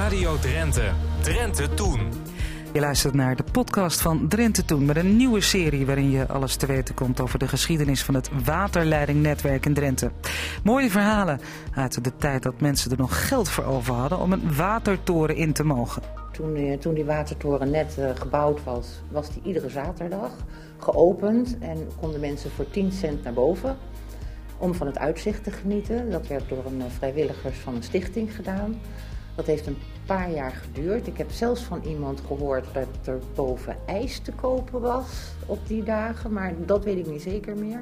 Radio Drenthe. Drenthe Toen. Je luistert naar de podcast van Drenthe Toen met een nieuwe serie waarin je alles te weten komt over de geschiedenis van het waterleidingnetwerk in Drenthe. Mooie verhalen uit de tijd dat mensen er nog geld voor over hadden om een watertoren in te mogen. Toen, eh, toen die watertoren net uh, gebouwd was, was die iedere zaterdag geopend en konden mensen voor 10 cent naar boven om van het uitzicht te genieten. Dat werd door een vrijwilligers van een stichting gedaan. Dat heeft een paar jaar geduurd. Ik heb zelfs van iemand gehoord dat er boven ijs te kopen was op die dagen, maar dat weet ik niet zeker meer.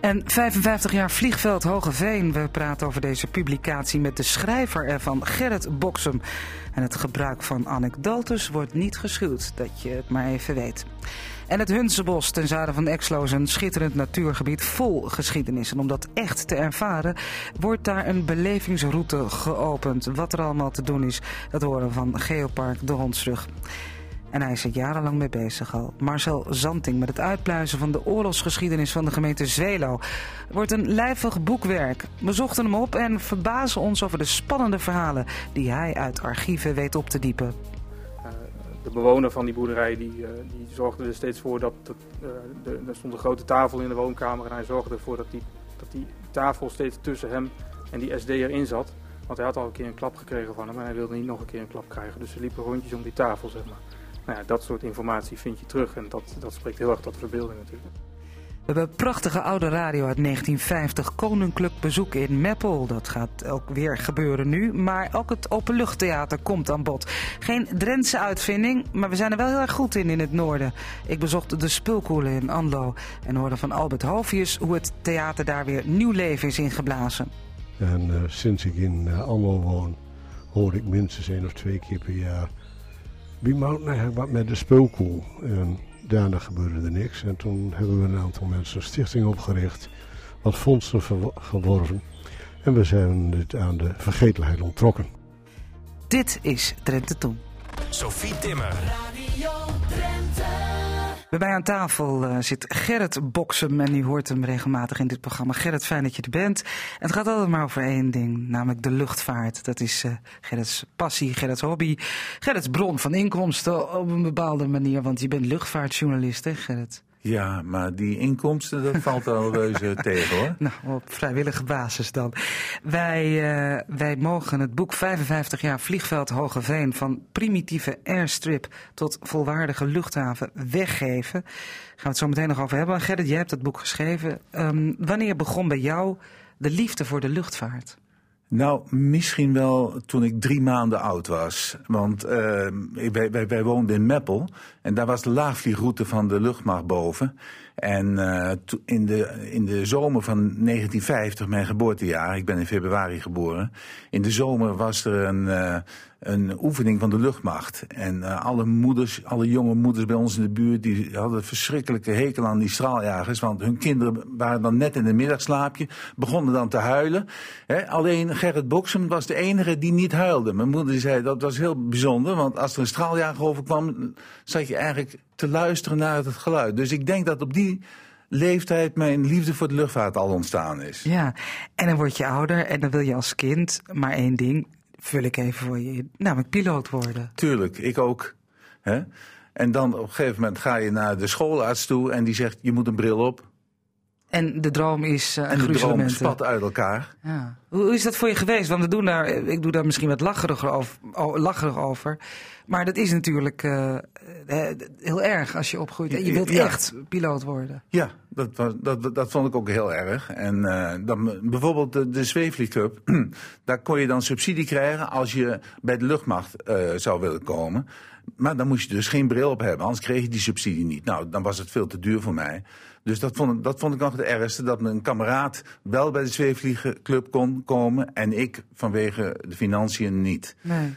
En 55 jaar Vliegveld Hogeveen. We praten over deze publicatie met de schrijver ervan, Gerrit Boksem. En het gebruik van anekdotes wordt niet geschuwd, dat je het maar even weet. En het Hunsebos ten zuiden van Exlo is een schitterend natuurgebied vol geschiedenis. En om dat echt te ervaren, wordt daar een belevingsroute geopend. Wat er allemaal te doen is, dat horen van Geopark de Hondsrug. En hij is er jarenlang mee bezig al. Marcel Zanting met het uitpluizen van de oorlogsgeschiedenis van de gemeente Zwelo. wordt een lijvig boekwerk. We zochten hem op en verbazen ons over de spannende verhalen die hij uit archieven weet op te diepen de bewoner van die boerderij die, uh, die zorgde er steeds voor dat, dat uh, de, er stond een grote tafel in de woonkamer en hij zorgde ervoor dat die, dat die tafel steeds tussen hem en die SD erin zat. Want hij had al een keer een klap gekregen van hem en hij wilde niet nog een keer een klap krijgen. Dus ze liepen rondjes om die tafel, zeg maar. Nou ja, dat soort informatie vind je terug en dat, dat spreekt heel erg tot verbeelding natuurlijk. We hebben prachtige oude radio uit 1950, Koninklijk Bezoek in Meppel. Dat gaat ook weer gebeuren nu, maar ook het openluchttheater komt aan bod. Geen Drentse uitvinding, maar we zijn er wel heel erg goed in in het noorden. Ik bezocht de Spulkoelen in Anlo en hoorde van Albert Hovius hoe het theater daar weer nieuw leven is ingeblazen. En uh, sinds ik in uh, Anlo woon, hoor ik minstens één of twee keer per jaar... Wie maakt nou wat met de Spulkoel? Daarna gebeurde er niks. En toen hebben we een aantal mensen een stichting opgericht, wat fondsen geworven. En we zijn dit aan de vergetelheid onttrokken. Dit is Drenthe Toen. Sophie Timmer. Bij mij aan tafel uh, zit Gerrit Boksem en u hoort hem regelmatig in dit programma. Gerrit, fijn dat je er bent. Het gaat altijd maar over één ding, namelijk de luchtvaart. Dat is uh, Gerrits passie, Gerrits hobby, Gerrits bron van inkomsten op een bepaalde manier. Want je bent luchtvaartjournalist, hè Gerrit? Ja, maar die inkomsten, dat valt al reuze tegen hoor. Nou, op vrijwillige basis dan. Wij, uh, wij mogen het boek 55 jaar Vliegveld Hogeveen van primitieve airstrip tot volwaardige luchthaven weggeven. Gaan we het zo meteen nog over hebben. Gerrit, jij hebt het boek geschreven. Um, wanneer begon bij jou de liefde voor de luchtvaart? Nou, misschien wel toen ik drie maanden oud was. Want uh, wij, woonden in Meppel en daar was de laagvliegroute van de luchtmacht boven. En uh, in, de, in de zomer van 1950, mijn geboortejaar, ik ben in februari geboren. In de zomer was er een, uh, een oefening van de luchtmacht. En uh, alle moeders, alle jonge moeders bij ons in de buurt, die hadden verschrikkelijke hekel aan die straaljagers. Want hun kinderen waren dan net in een middagslaapje, begonnen dan te huilen. Alleen Gerrit Boksem was de enige die niet huilde. Mijn moeder zei dat was heel bijzonder, want als er een straaljager overkwam, zat je eigenlijk te luisteren naar het geluid. Dus ik denk dat op die leeftijd mijn liefde voor de luchtvaart al ontstaan is. Ja, en dan word je ouder en dan wil je als kind maar één ding, vul ik even voor je, namelijk piloot worden. Tuurlijk, ik ook. Hè? En dan op een gegeven moment ga je naar de schoolarts toe en die zegt je moet een bril op. En de droom is uh, En de droom spat uit elkaar. Ja. Hoe is dat voor je geweest? Want we doen daar, ik doe daar misschien wat lacherig over, lacherig over. Maar dat is natuurlijk uh, heel erg als je opgroeit. En je wilt echt piloot worden. Ja, dat, was, dat, dat vond ik ook heel erg. En uh, dan, bijvoorbeeld de, de Zweefvliegclub, daar kon je dan subsidie krijgen als je bij de luchtmacht zou willen komen. Maar dan moest je dus geen bril op hebben, anders kreeg je die subsidie niet. Nou, dan was het veel te duur voor mij. Dus dat vond, dat vond ik nog het ergste, dat mijn kameraad wel bij de zweefvliegenclub kon komen en ik vanwege de financiën niet. Nee.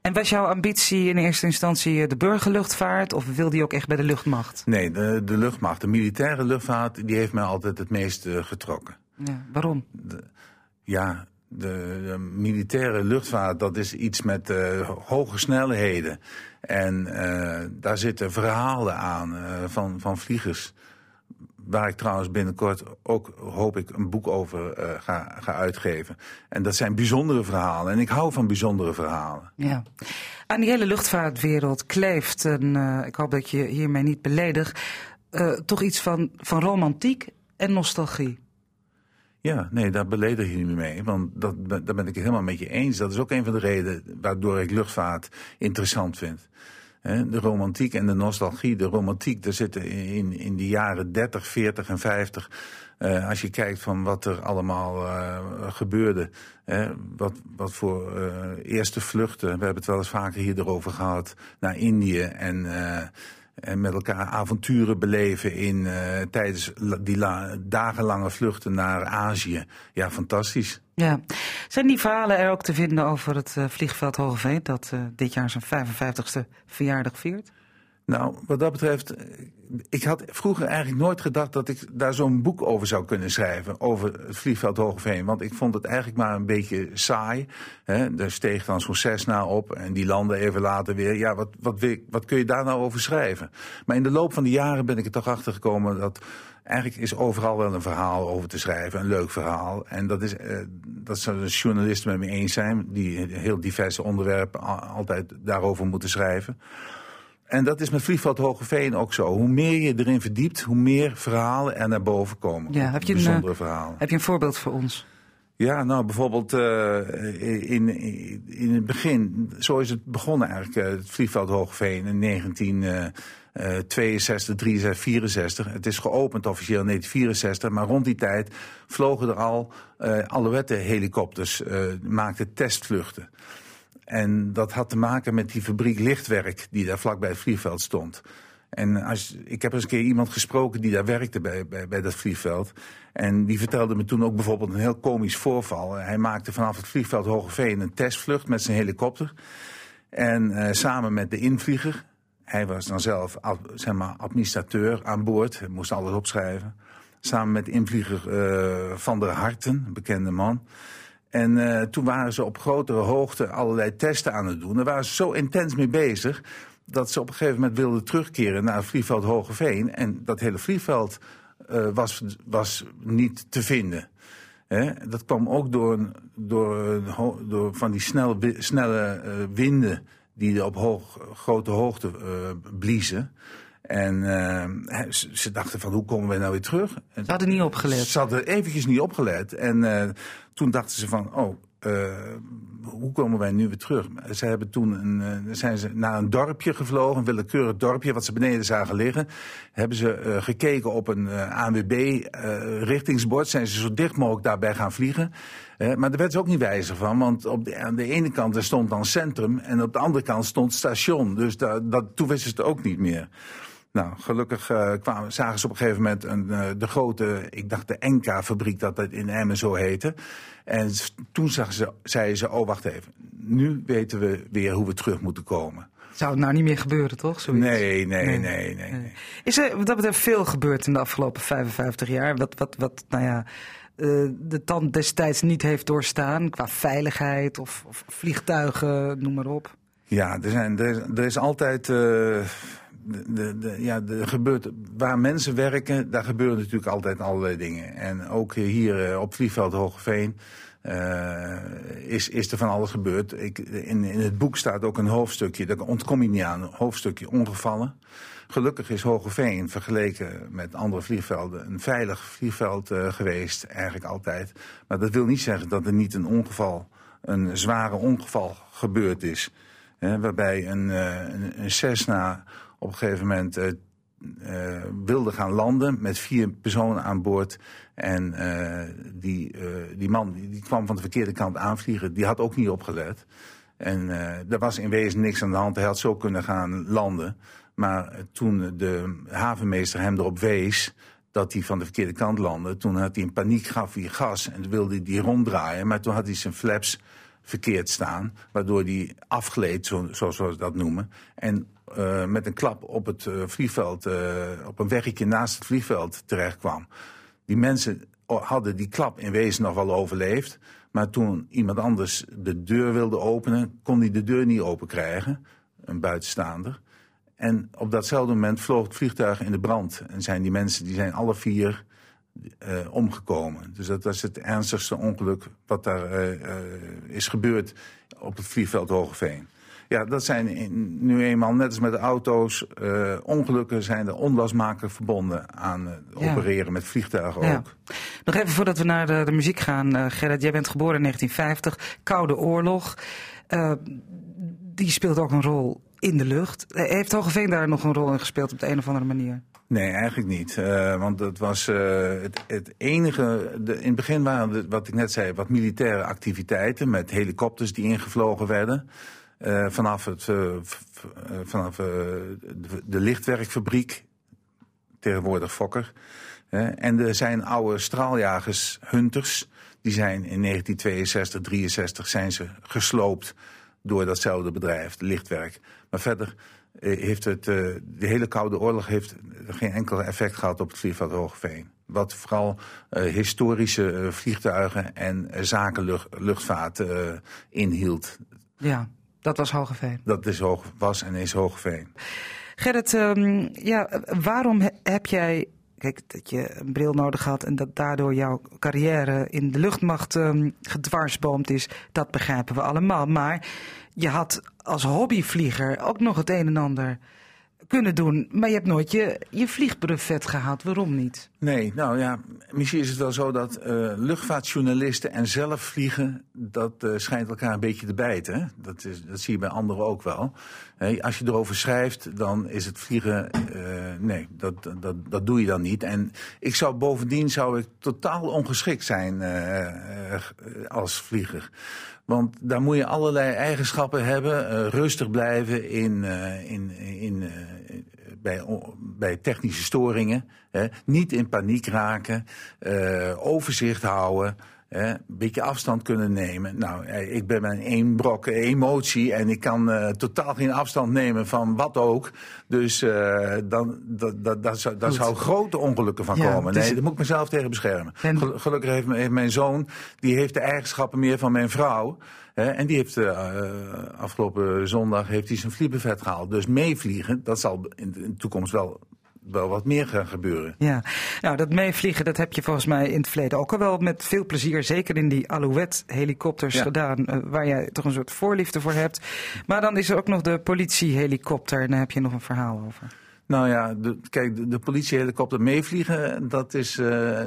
En was jouw ambitie in eerste instantie de burgerluchtvaart of wilde je ook echt bij de luchtmacht? Nee, de, de luchtmacht, de militaire luchtvaart, die heeft mij altijd het meest uh, getrokken. Ja, waarom? De, ja, de, de, militaire luchtvaart, dat is iets met uh, hoge snelheden. En uh, daar zitten verhalen aan van, van vliegers waar ik trouwens binnenkort ook, hoop ik, een boek over uh, ga, ga uitgeven. En dat zijn bijzondere verhalen. En ik hou van bijzondere verhalen. Ja. Aan die hele luchtvaartwereld kleeft, en uh, ik hoop dat je hiermee niet beledigt, uh, toch iets van, van romantiek en nostalgie. Ja, nee, daar beledig je niet mee. Want dat, daar ben ik het helemaal met je eens. Dat is ook een van de redenen waardoor ik luchtvaart interessant vind. De romantiek en de nostalgie. De romantiek, daar zitten in, in de jaren 30, 40 en 50. Uh, als je kijkt van wat er allemaal uh, gebeurde. Hè, wat, wat voor uh, eerste vluchten. We hebben het wel eens vaker hier erover gehad. Naar Indië en en met elkaar avonturen beleven in, tijdens die dagenlange vluchten naar Azië. Ja, fantastisch. Ja. Zijn die verhalen er ook te vinden over het uh, vliegveld Hogeveen... dat uh, dit jaar zijn 55ste verjaardag viert? Nou, wat dat betreft, ik had vroeger eigenlijk nooit gedacht dat ik daar zo'n boek over zou kunnen schrijven. Over het vliegveld Hogeveen. Want ik vond het eigenlijk maar een beetje saai. Hè? Er steeg dan zo'n Cessna op en die landde even later weer. Ja, wat, wat, wat kun je daar nou over schrijven? Maar in de loop van de jaren ben ik er toch achter gekomen dat eigenlijk is overal wel een verhaal over te schrijven, een leuk verhaal. En dat, is, eh, dat zouden journalisten met me eens zijn, die heel diverse onderwerpen altijd daarover moeten schrijven. En dat is met Vliegveld Hogeveen ook zo. Hoe meer je erin verdiept, hoe meer verhalen er naar boven komen. Ja, heb je bijzondere een, verhalen. Heb je een voorbeeld voor ons? Ja, nou bijvoorbeeld uh, in, in het begin, zo is het begonnen eigenlijk, uh, het Vliegveld Hogeveen in 1962, 63, 64. Het is geopend officieel in 1964, maar rond die tijd vlogen er al uh, helikopters, maakten testvluchten. En dat had te maken met die fabriek lichtwerk die daar vlakbij het vliegveld stond. En als, ik heb eens een keer iemand gesproken die daar werkte bij, bij, dat vliegveld. En die vertelde me toen ook bijvoorbeeld een heel komisch voorval. Hij maakte vanaf het vliegveld Hogeveen een testvlucht met zijn helikopter. En uh, samen met de invlieger. Hij was dan zelf zeg maar, administrateur aan boord. Moest alles opschrijven. Samen met invlieger uh, Van der Harten, een bekende man. En uh, toen waren ze op grotere hoogte allerlei testen aan het doen. Daar waren ze zo intens mee bezig dat ze op een gegeven moment wilden terugkeren naar het vliegveld Hogeveen. En dat hele vliegveld uh, was, was niet te vinden. He, dat kwam ook door, door, door van die snelle, snelle uh, winden die op hoog, grote hoogte bliezen. En uh, ze dachten van hoe komen we nou weer terug? Ze hadden niet opgelet. Ze hadden eventjes niet opgelet. En uh, toen dachten ze van, oh, uh, hoe komen wij nu weer terug? Ze hebben toen een, zijn ze naar een dorpje gevlogen, een willekeurig dorpje, wat ze beneden zagen liggen. Hebben ze gekeken op een ANWB-richtingsbord, zijn ze zo dicht mogelijk daarbij gaan vliegen. maar daar werd ze ook niet wijzer van, want op de, aan de ene kant stond dan centrum en op de andere kant stond station. Dus dat, dat, toen wisten ze het ook niet meer. Nou, gelukkig uh, kwamen, zagen ze op een gegeven moment een, uh, de grote, ik dacht de Enka-fabriek dat dat in Emmen zo heette. En toen zagen ze, zeiden ze, oh wacht even, nu weten we weer hoe we terug moeten komen. Zou het nou niet meer gebeuren, toch? Zoiets? Nee, nee, nee, nee, nee, nee. Is er wat dat betreft veel gebeurd in de afgelopen 55 jaar? Wat, wat, wat nou ja, uh, de tand destijds niet heeft doorstaan qua veiligheid of, of vliegtuigen, noem maar op? Ja, er, zijn, er, is, er is altijd de, de, ja, de gebeurt, waar mensen werken, daar gebeuren natuurlijk altijd allerlei dingen. En ook hier eh, op vliegveld Hogeveen uh, is, is er van alles gebeurd. Ik, in, in het boek staat ook een hoofdstukje, daar ontkom je niet aan, een hoofdstukje ongevallen. Gelukkig is Hogeveen vergeleken met andere vliegvelden een veilig vliegveld uh, geweest, eigenlijk altijd. Maar dat wil niet zeggen dat er niet een ongeval, een zware ongeval gebeurd is. Hè, waarbij een, een, een Cessna op een gegeven moment uh, uh, wilde gaan landen met vier personen aan boord. En uh, die, die man die, die, kwam van de verkeerde kant aanvliegen. Die had ook niet opgelet. En er was in wezen niks aan de hand. Hij had zo kunnen gaan landen. Maar toen de havenmeester hem erop wees dat hij van de verkeerde kant landde... toen had hij in paniek, gaf hij gas en wilde hij ronddraaien. Maar toen had hij zijn flaps verkeerd staan. Waardoor hij afgleed, zo, zoals we dat noemen. En uh, met een klap op het uh, vliegveld, uh, op een weggetje naast het vliegveld terecht kwam. Die mensen hadden die klap in wezen nog wel overleefd. Maar toen iemand anders de deur wilde openen, kon hij de deur niet open krijgen. Een buitenstaander. En op datzelfde moment vloog het vliegtuig in de brand. En zijn die mensen, die zijn alle vier uh, omgekomen. Dus dat was het ernstigste ongeluk wat daar uh, uh, is gebeurd op het vliegveld Hogeveen. Ja, dat zijn in, nu eenmaal, net als met de auto's, ongelukken zijn er onlosmakelijk verbonden aan ja. opereren met vliegtuigen ja. ook. Nog even voordat we naar de, de muziek gaan, Gerrit. Jij bent geboren in 1950, Koude Oorlog. die speelt ook een rol in de lucht. Heeft Hogeveen daar nog een rol in gespeeld op de een of andere manier? Nee, eigenlijk niet. Uh, want het was uh, het, het, enige. De, in het begin waren het, wat ik net zei, wat militaire activiteiten met helikopters die ingevlogen werden. Uh, vanaf het, vanaf de, de, lichtwerkfabriek, tegenwoordig Fokker. en er zijn oude straaljagers, Hunters. Die zijn in 1962, 63 zijn ze gesloopt door datzelfde bedrijf, lichtwerk. Maar verder eh, heeft het, uh, de hele Koude Oorlog heeft geen enkel effect gehad op het vliegveld Hoogveen. Wat vooral uh, historische vliegtuigen en zakenluchtvaart inhield. Ja, dat was Hogeveen. Dat is hoog, was en is Hogeveen. Gerrit, um, ja, waarom heb jij Kijk, dat je een bril nodig had en dat daardoor jouw carrière in de luchtmacht um, gedwarsboomd is, dat begrijpen we allemaal. Maar je had als hobbyvlieger ook nog het een en ander kunnen doen. Maar je hebt nooit je, je vliegbrevet gehaald. Waarom niet? Nee, nou ja, misschien is het wel zo dat uh, luchtvaartjournalisten en zelf vliegen, dat uh, schijnt elkaar een beetje te bijten. Dat, is, dat zie je bij anderen ook wel. Als je erover schrijft, dan is het vliegen, uh, nee, dat, dat, dat doe je dan niet. En ik zou bovendien zou ik totaal ongeschikt zijn als vlieger. Want daar moet je allerlei eigenschappen hebben. Uh, rustig blijven in, uh, in, in, uh, bij, bij technische storingen. Hè. Niet in paniek raken. overzicht houden een beetje afstand kunnen nemen. Nou, eh, ik ben met één brok emotie en ik kan uh, totaal geen afstand nemen van wat ook. Dus uh, dan, dat, dat, dat, zou, dat zou grote ongelukken van ja, komen. Nee, daar moet ik mezelf tegen beschermen. En... Gelukkig heeft, heeft, mijn zoon, die heeft de eigenschappen meer van mijn vrouw. Hè, en die heeft uh, afgelopen zondag heeft hij zijn vliebevet gehaald. Dus meevliegen, dat zal in de toekomst wel wel wat meer gaan gebeuren. Ja, nou dat meevliegen dat heb je volgens mij in het verleden ook al wel met veel plezier, zeker in die Alouette helikopters gedaan, uh, waar jij toch een soort voorliefde voor hebt. Maar dan is er ook nog de politiehelikopter en daar heb je nog een verhaal over. Nou ja, kijk, de, politiehelikopter meevliegen, dat is, uh,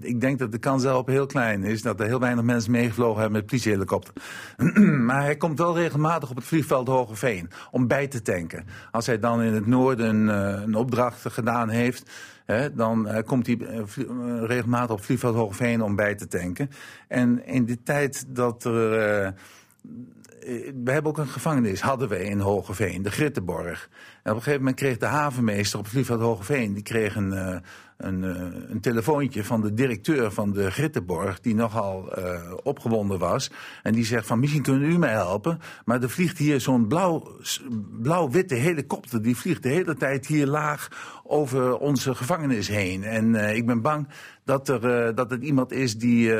ik denk dat de kans daarop heel klein is. Dat er heel weinig mensen meegevlogen hebben met politiehelikopter. maar hij komt wel regelmatig op het vliegveld Hogeveen om bij te tanken. Als hij dan in het noorden een opdracht gedaan heeft, dan uh, komt hij regelmatig op vliegveld Hogeveen om bij te tanken. En in de tijd dat er eh, we hebben ook een gevangenis, hadden we in Hogeveen, de Grittenborg. En op een gegeven moment kreeg de havenmeester op het vliegveld Hogeveen... die kreeg een, uh, een, uh, een telefoontje van de directeur van de Grittenborg... die nogal opgewonden was. En die zegt van, misschien kunnen u mij helpen... maar er vliegt hier zo'n blauw, blauw-witte helikopter... die vliegt de hele tijd hier laag over onze gevangenis heen. En ik ben bang dat er, dat het iemand is die...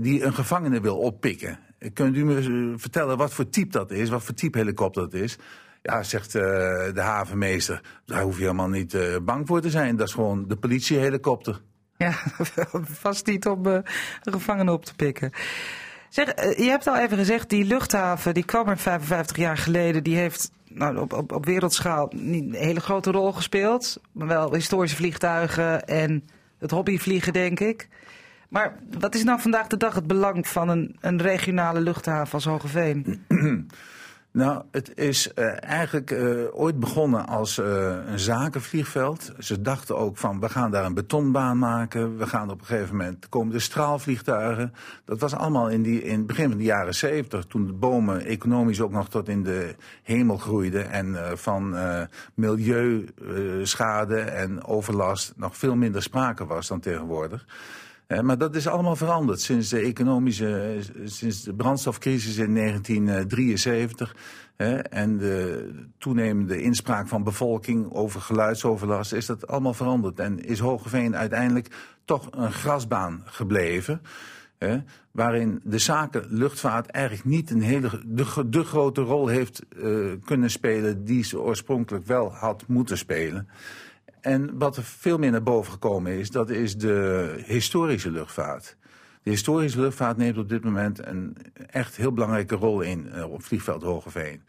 die een gevangene wil oppikken. Kunt u me vertellen wat voor type dat is, wat voor type helikopter dat is? Ja, zegt uh, de havenmeester, daar hoef je helemaal niet uh, bang voor te zijn. Dat is gewoon de politiehelikopter. Ja, vast niet om uh, gevangenen op te pikken. Zeg, je hebt al even gezegd, die luchthaven die kwam er 55 jaar geleden. Die heeft nou, op, op, op wereldschaal niet een hele grote rol gespeeld. Maar wel historische vliegtuigen en het hobbyvliegen, denk ik. Maar wat is nou vandaag de dag het belang van een, een regionale luchthaven als Hogeveen? Nou, het is uh, eigenlijk uh, ooit begonnen als uh, een zakenvliegveld. Ze dachten ook van, we gaan daar een betonbaan maken. We gaan op een gegeven moment, komen de straalvliegtuigen. Dat was allemaal in, die, in het begin van de jaren zeventig. Toen de bomen economisch ook nog tot in de hemel groeiden. En van milieuschade en overlast nog veel minder sprake was dan tegenwoordig maar dat is allemaal veranderd sinds de economische, sinds de brandstofcrisis in 1973. en de toenemende inspraak van bevolking over geluidsoverlast is dat allemaal veranderd. En is Hogeveen uiteindelijk toch een grasbaan gebleven. Hè, waarin de zaken luchtvaart eigenlijk niet een hele de, grote rol heeft uh, kunnen spelen die ze oorspronkelijk wel had moeten spelen. En wat er veel meer naar boven gekomen is, dat is de historische luchtvaart. De historische luchtvaart neemt op dit moment een echt heel belangrijke rol in uh, op vliegveld Hogeveen.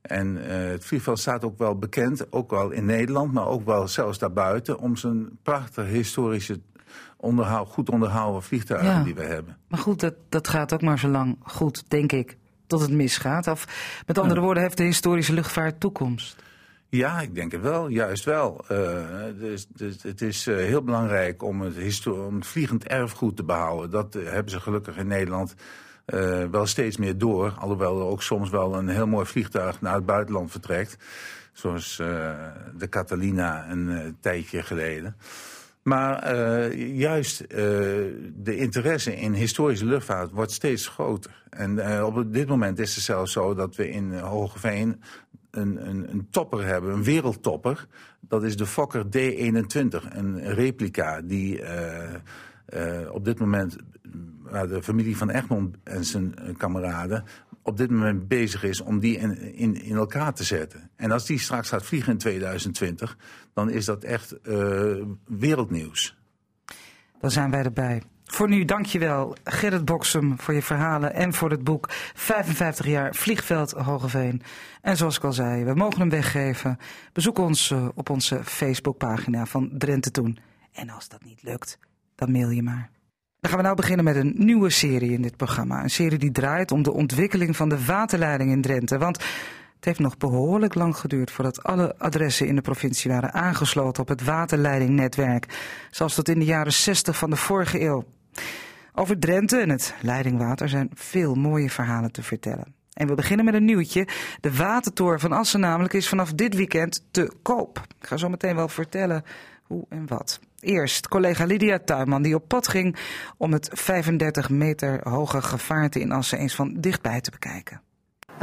En uh, het vliegveld staat ook wel bekend, ook wel in Nederland, maar ook wel zelfs daarbuiten, om zijn prachtige historische onderhoud, goed onderhouden vliegtuigen Ja. die we hebben. Maar goed, dat, dat gaat ook maar zo lang goed, denk ik, tot het misgaat. Of met andere woorden, heeft de historische luchtvaart toekomst? Ja, ik denk het wel, juist wel. Uh, dus, dus, het is uh, heel belangrijk om het, om het vliegend erfgoed te behouden. Dat uh, hebben ze gelukkig in Nederland wel steeds meer door. Alhoewel er ook soms wel een heel mooi vliegtuig naar het buitenland vertrekt. Zoals de Catalina een tijdje geleden. Maar juist de interesse in historische luchtvaart wordt steeds groter. En op dit moment is het zelfs zo dat we in Hogeveen een, een, een topper hebben, een wereldtopper. Dat is de Fokker D21, een replica die op dit moment, waar de familie van Egmond en zijn kameraden op dit moment bezig is om die in, in, elkaar te zetten. En als die straks gaat vliegen in 2020, dan is dat echt uh, wereldnieuws. Dan zijn wij erbij. Voor nu dankjewel Gerrit Boksem voor je verhalen en voor het boek 55 jaar Vliegveld Hogeveen. En zoals ik al zei, we mogen hem weggeven. Bezoek ons uh, op onze Facebookpagina van Drenthe Toen. En als dat niet lukt, dan mail je maar. Dan gaan we nou beginnen met een nieuwe serie in dit programma. Een serie die draait om de ontwikkeling van de waterleiding in Drenthe. Want het heeft nog behoorlijk lang geduurd voordat alle adressen in de provincie waren aangesloten op het waterleidingnetwerk. Zoals tot in de jaren 60 van de vorige eeuw. Over Drenthe en het leidingwater zijn veel mooie verhalen te vertellen. En we beginnen met een nieuwtje. De watertoren van Assen namelijk is vanaf dit weekend te koop. Ik ga zo meteen wel vertellen hoe en wat. Eerst collega Lydia Tuinman die op pad ging om het 35 meter hoge gevaarte in Assen eens van dichtbij te bekijken.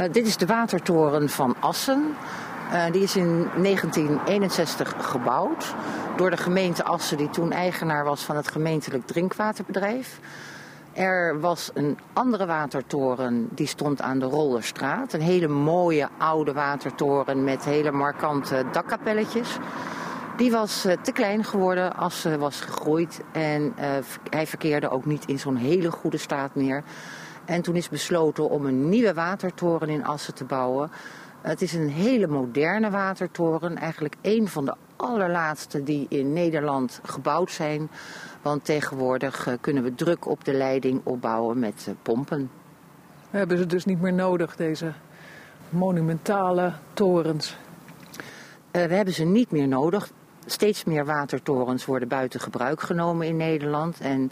Uh, dit is de watertoren van Assen. Uh, die is in 1961 gebouwd door de gemeente Assen, die toen eigenaar was van het gemeentelijk drinkwaterbedrijf. Er was een andere watertoren, die stond aan de Rollerstraat. Een hele mooie oude watertoren met hele markante dakkapelletjes. Die was uh, te klein geworden als uh, was gegroeid en hij verkeerde ook niet in zo'n hele goede staat meer. En toen is besloten om een nieuwe watertoren in Assen te bouwen. Het is een hele moderne watertoren, eigenlijk een van de allerlaatste die in Nederland gebouwd zijn. Want tegenwoordig kunnen we druk op de leiding opbouwen met pompen. We hebben ze dus niet meer nodig, deze monumentale torens. we hebben ze niet meer nodig steeds meer watertorens worden buiten gebruik genomen in Nederland. En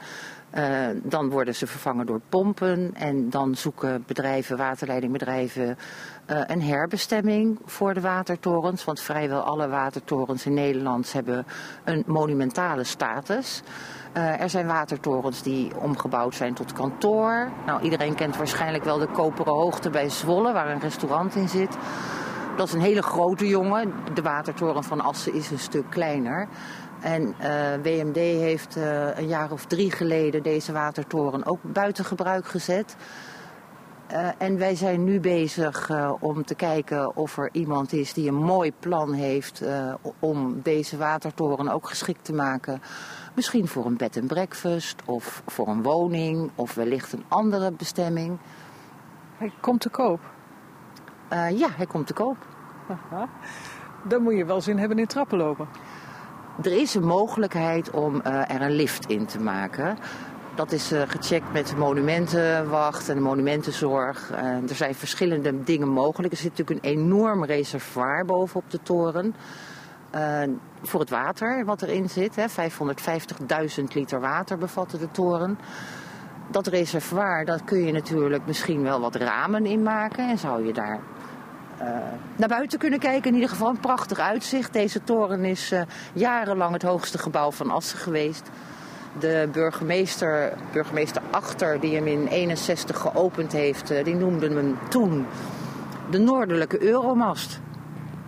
uh, dan worden ze vervangen door pompen. En dan zoeken bedrijven, waterleidingbedrijven, uh, een herbestemming voor de watertorens. Want vrijwel alle watertorens in Nederland hebben een monumentale status. Uh, er zijn watertorens die omgebouwd zijn tot kantoor. Nou, iedereen kent waarschijnlijk wel de Koperen Hoogte bij Zwolle, waar een restaurant in zit. Dat is een hele grote jongen. De watertoren van Assen is een stuk kleiner. En uh, WMD heeft uh, een jaar of drie geleden deze watertoren ook buiten gebruik gezet. Uh, en wij zijn nu bezig om te kijken of er iemand is die een mooi plan heeft om deze watertoren ook geschikt te maken. Misschien voor een bed en breakfast of voor een woning of wellicht een andere bestemming. Hij komt te koop. Uh, ja, hij komt te koop. Aha. Dan moet je wel zin hebben in trappen lopen. Er is een mogelijkheid om uh, er een lift in te maken. Dat is uh, gecheckt met de monumentenwacht en de monumentenzorg. er zijn verschillende dingen mogelijk. Er zit natuurlijk een enorm reservoir bovenop de toren. voor het water wat erin zit. 550.000 liter water bevatte de toren dat reservoir, dat kun je natuurlijk misschien wel wat ramen in maken. En zou je daar naar buiten kunnen kijken. In ieder geval een prachtig uitzicht. Deze toren is uh, jarenlang het hoogste gebouw van Assen geweest. De burgemeester, burgemeester Achter, die hem in 61 geopend heeft, uh, die noemde hem toen de noordelijke Euromast.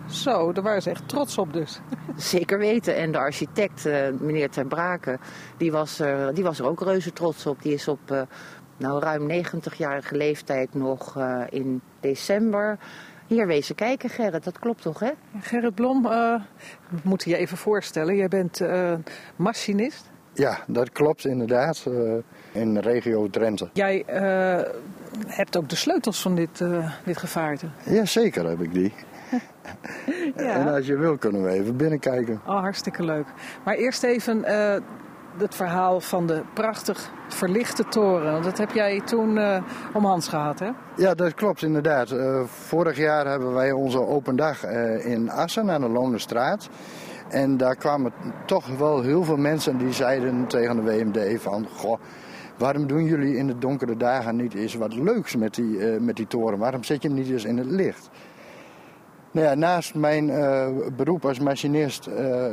Zo, daar waren ze echt trots op dus. Zeker weten. En de architect, eh, meneer Ter Braken, die was, er, die was er ook reuze trots op. Die is op nou, ruim 90-jarige leeftijd nog in december hier wezen kijken, Gerrit. Dat klopt toch, hè? Gerrit Blom, uh, we moeten je even voorstellen. Jij bent uh, machinist. Ja, dat klopt inderdaad. Uh, in de regio Drenthe. Jij hebt ook de sleutels van dit, dit gevaarte. Ja, zeker heb ik die. ja. En als je wil kunnen we even binnenkijken. Oh, hartstikke leuk. Maar eerst even het verhaal van de prachtig verlichte toren. Dat heb jij toen uh, om Hans gehad, hè? Ja, dat klopt inderdaad. Uh, vorig jaar hebben wij onze open dag uh, in Assen aan de Lonestraat. En daar kwamen toch wel heel veel mensen die zeiden tegen de WMD van... Goh, waarom doen jullie in de donkere dagen niet eens wat leuks met die, met die toren? Waarom zet je hem niet eens in het licht? Nou ja, naast mijn uh, beroep als machinist uh,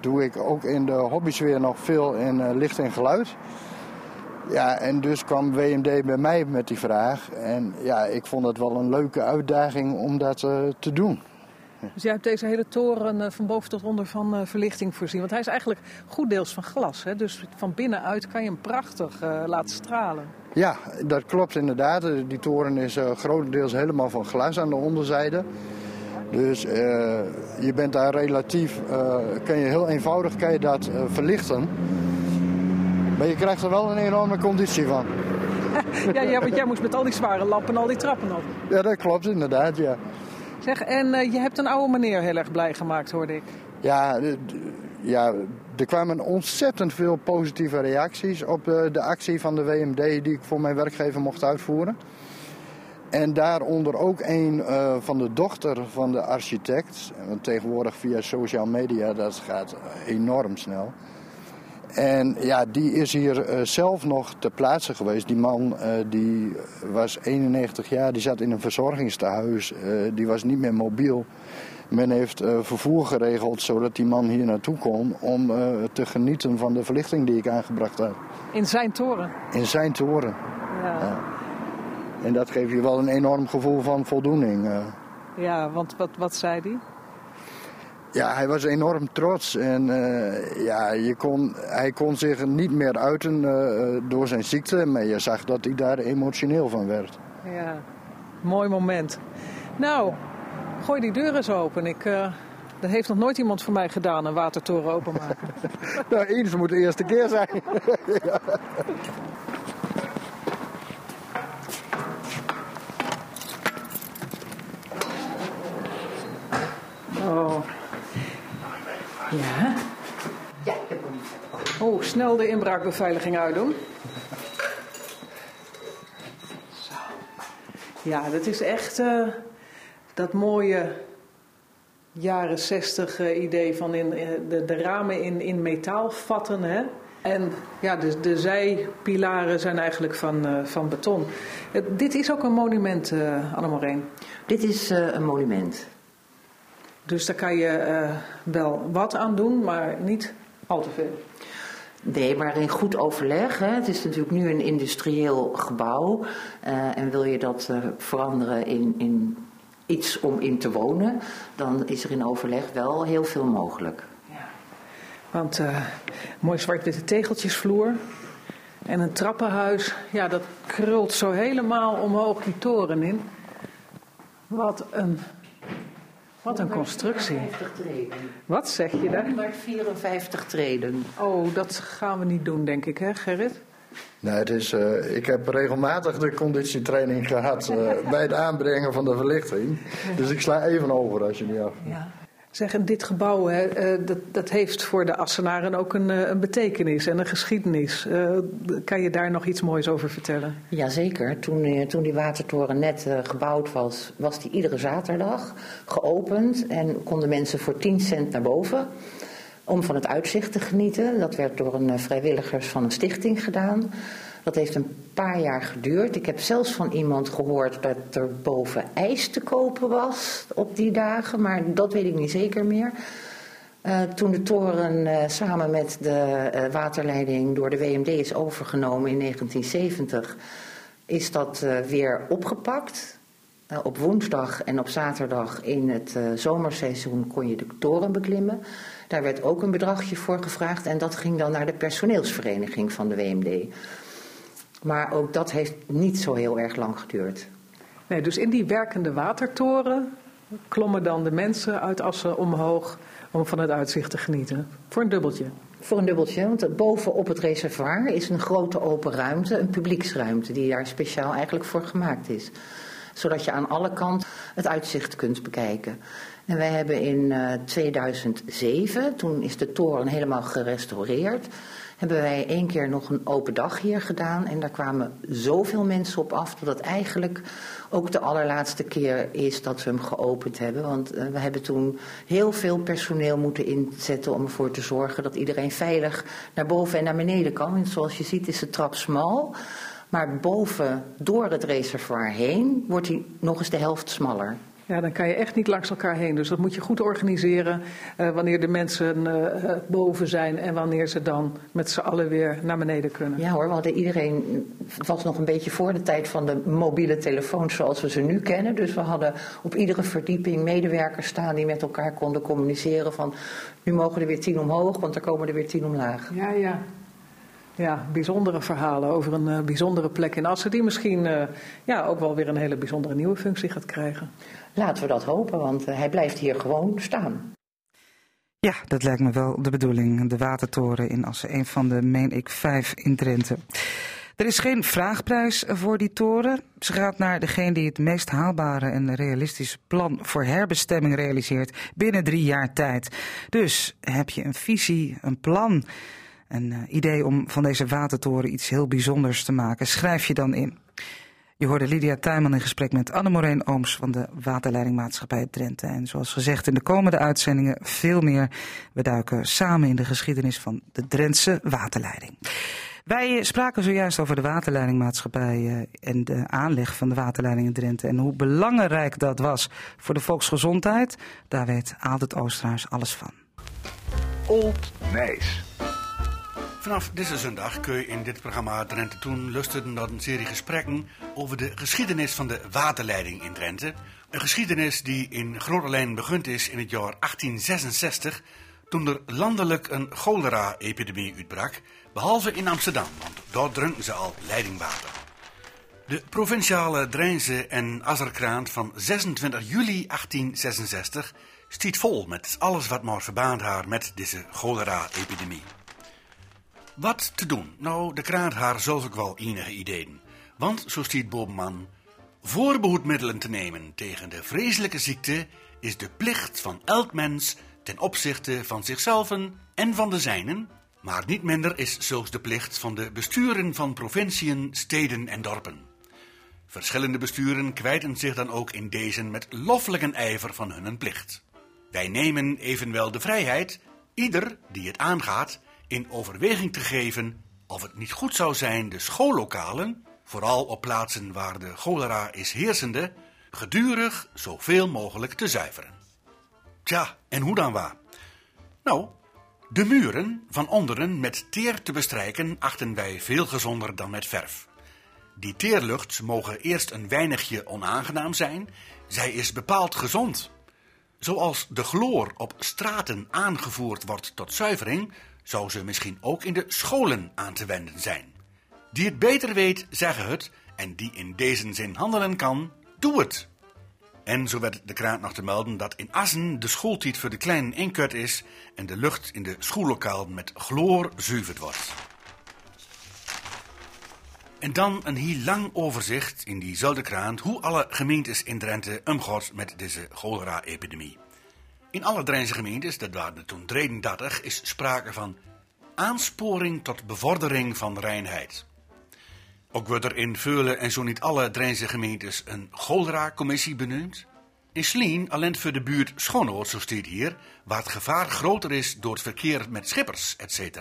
doe ik ook in de hobbysfeer nog veel in uh, licht en geluid. Ja, en dus kwam WMD bij mij met die vraag. En ja, ik vond het wel een leuke uitdaging om dat te doen. Dus jij hebt deze hele toren van boven tot onder van verlichting voorzien. Want hij is eigenlijk goed deels van glas. Hè? Dus van binnenuit kan je hem prachtig laten stralen. Ja, dat klopt inderdaad. Die toren is grotendeels helemaal van glas aan de onderzijde. Dus uh, je bent daar relatief, uh, kan je heel eenvoudig kan je dat uh, verlichten. Maar je krijgt er wel een enorme conditie van. ja, ja, want jij moest met al die zware lappen en al die trappen op. Ja, dat klopt inderdaad, ja. Zeg, en je hebt een oude meneer heel erg blij gemaakt, hoorde ik. Ja, ja er kwamen ontzettend veel positieve reacties op de actie van de WMD die ik voor mijn werkgever mocht uitvoeren. En daaronder ook een uh, van de dochter van de architect. Want tegenwoordig via social media, dat gaat enorm snel. En ja, die is hier uh, zelf nog ter plaatse geweest. Die man uh, die was 91 jaar, die zat in een verzorgingstehuis. die was niet meer mobiel. Men heeft vervoer geregeld zodat die man hier naartoe kon om te genieten van de verlichting die ik aangebracht heb. In zijn toren? In zijn toren, ja. ja. En dat geeft je wel een enorm gevoel van voldoening. eh. Ja, want wat, wat zei hij? Ja, hij was enorm trots en uh, ja, je kon, hij kon zich niet meer uiten uh, door zijn ziekte, maar je zag dat hij daar emotioneel van werd. Ja, mooi moment. Nou, gooi die deur eens open. Ik, uh, dat heeft nog nooit iemand voor mij gedaan, een watertoren openmaken. nou, eens moet de eerste keer zijn. ja. Ja? Ja, ik heb hem. Oh, snel de inbraakbeveiliging uitdoen. Zo. Ja, dat is echt uh, dat mooie jaren zestig uh, idee van in, uh, de, de, ramen in, in metaal vatten. Hè? En ja, de, de zijpilaren zijn eigenlijk van, van beton. dit is ook een monument, Annemarijn. Dit is een monument. Dus daar kan je uh, wel wat aan doen, maar niet al te veel. Nee, maar in goed overleg. Hè. Het is natuurlijk nu een industrieel gebouw. Uh, en wil je dat uh, veranderen in, in iets om in te wonen, dan is er in overleg wel heel veel mogelijk. Ja. Want mooi zwart-witte tegeltjesvloer. En een trappenhuis, ja, dat krult zo helemaal omhoog die toren in. Wat een wat een constructie. treden. Wat zeg je daar? 154 treden. Oh, dat gaan we niet doen, denk ik, hè, Gerrit? Nee, het is, uh, ik heb regelmatig de conditietraining gehad uh, bij het aanbrengen van de verlichting. Dus ik sla even over als je niet af. Ja. Zeg, en dit gebouw, hè, uh, dat, dat heeft voor de Assenaren ook een, een betekenis en een geschiedenis. kan je daar nog iets moois over vertellen? Jazeker. Toen, toen die watertoren net gebouwd was, was die iedere zaterdag geopend en konden mensen voor 10 cent naar boven om van het uitzicht te genieten. Dat werd door een vrijwilligers van een stichting gedaan. Dat heeft een paar jaar geduurd. Ik heb zelfs van iemand gehoord dat er boven ijs te kopen was op die dagen, maar dat weet ik niet zeker meer. Uh, toen de toren uh, samen met de uh, waterleiding door de WMD is overgenomen in 1970, is dat weer opgepakt. Eh, op woensdag en op zaterdag in het zomerseizoen kon je de toren beklimmen. Daar werd ook een bedragje voor gevraagd en dat ging dan naar de personeelsvereniging van de WMD. Maar ook dat heeft niet zo heel erg lang geduurd. Nee, dus in die werkende watertoren klommen dan de mensen uit Assen omhoog om van het uitzicht te genieten. Voor een dubbeltje. Voor een dubbeltje, want bovenop het reservoir is een grote open ruimte, een publieksruimte, die daar speciaal eigenlijk voor gemaakt is. Zodat je aan alle kanten het uitzicht kunt bekijken. En wij hebben in 2007, eh, toen is de toren helemaal gerestaureerd, hebben wij één keer nog een open dag hier gedaan. En daar kwamen zoveel mensen op af dat het eigenlijk ook de allerlaatste keer is dat we hem geopend hebben. Want uh, we hebben toen heel veel personeel moeten inzetten om ervoor te zorgen dat iedereen veilig naar boven en naar beneden kan. En zoals je ziet is de trap smal. Maar boven, door het reservoir heen, wordt hij nog eens de helft smaller. Ja, dan kan je echt niet langs elkaar heen. Dus dat moet je goed organiseren uh, wanneer de mensen uh, boven zijn en wanneer ze dan met z'n allen weer naar beneden kunnen. Ja hoor, we hadden iedereen, het was nog een beetje voor de tijd van de mobiele telefoons zoals we ze nu kennen. Dus we hadden op iedere verdieping medewerkers staan die met elkaar konden communiceren van nu mogen er weer tien omhoog, want er komen er weer tien omlaag. Ja, ja ja, bijzondere verhalen over een uh, bijzondere plek in Assen, die misschien uh, ja, ook wel weer een hele bijzondere nieuwe functie gaat krijgen. Laten we dat hopen, want uh, hij blijft hier gewoon staan. Ja, dat lijkt me wel de bedoeling. De Watertoren in Assen, een van de, meen ik, vijf in Drenthe. Er is geen vraagprijs voor die toren. Ze gaat naar degene die het meest haalbare en realistische plan voor herbestemming realiseert binnen drie jaar tijd. Dus heb je een visie, een plan een uh, idee om van deze watertoren iets heel bijzonders te maken, schrijf je dan in. Je hoorde Lydia Tuinman in gesprek met Anne Ooms van de Waterleidingmaatschappij Drenthe. En zoals gezegd in de komende uitzendingen veel meer. We duiken samen in de geschiedenis van de Drentse waterleiding. Wij spraken zojuist over de waterleidingmaatschappij eh, en de aanleg van de waterleiding in Drenthe. En hoe belangrijk dat was voor de volksgezondheid. Daar weet Aaldert Oosterhuis alles van. Old Nijs. Vanaf deze zondag kun je in dit programma Drenthe Toen luisteren naar een serie gesprekken over de geschiedenis van de waterleiding in Drenthe. Een geschiedenis die in grote lijn begund is in het jaar 1866, toen er landelijk een cholera-epidemie uitbrak, behalve in Amsterdam, want daar drinken ze al leidingwater. De provinciale Drijnse en Azerkraan van 26 juli 1866 stiet vol met alles wat maar verbaand haar met deze cholera-epidemie. Wat te doen? Nou, de kraan haar zelf ook wel enige ideeën. Want, zo stiet Bobenman, voorbehoedmiddelen te nemen tegen de vreselijke ziekte is de plicht van elk mens ten opzichte van zichzelf en van de zijnen, maar niet minder is zulks de plicht van de besturen van provinciën, steden en dorpen. Verschillende besturen kwijten zich dan ook in deze met loffelijke ijver van hun plicht. Wij nemen evenwel de vrijheid, ieder die het aangaat, in overweging te geven of het niet goed zou zijn de schoollokalen, vooral op plaatsen waar de cholera is heersende, gedurig zoveel mogelijk te zuiveren. Tja, en hoe dan waar? Nou, de muren van onderen met teer te bestrijken achten wij veel gezonder dan met verf. Die teerlucht mogen eerst een weinigje onaangenaam zijn, zij is bepaald gezond. Zoals de chloor op straten aangevoerd wordt tot zuivering, zou ze misschien ook in de scholen aan te wenden zijn. Die het beter weet, zeggen het, en die in deze zin handelen kan, doe het. En zo werd de kraan nog te melden dat in Assen de schooltijd voor de kleinen inkut is en de lucht in de schoollokaal met chloor zuiverd wordt. En dan een heel lang overzicht in diezelfde kraan hoe alle gemeentes in Drenthe omgaan met deze cholera-epidemie. In alle Drentse gemeentes, dat waren er toen 33, is sprake van aansporing tot bevordering van reinheid. Ook wordt er in Veulen en zo niet alle Drentse gemeentes een cholera-commissie benoemd. In Slien alleen voor de buurt Schonoord, zo staat hier, waar het gevaar groter is door het verkeer met schippers, etc.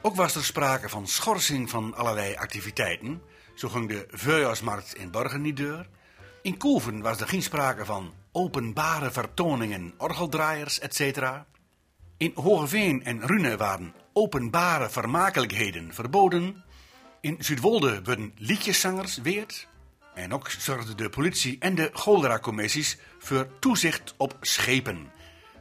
Ook was er sprake van schorsing van allerlei activiteiten. Zo ging de Veuljaarsmarkt in Borgen niet deur. In Koeven was er geen sprake van openbare vertoningen, orgeldraaiers, etc. In Hogeveen en Rune waren openbare vermakelijkheden verboden. In Zuidwolde werden liedjeszangers weerd. En ook zorgden de politie en de Goldera-commissies voor toezicht op schepen.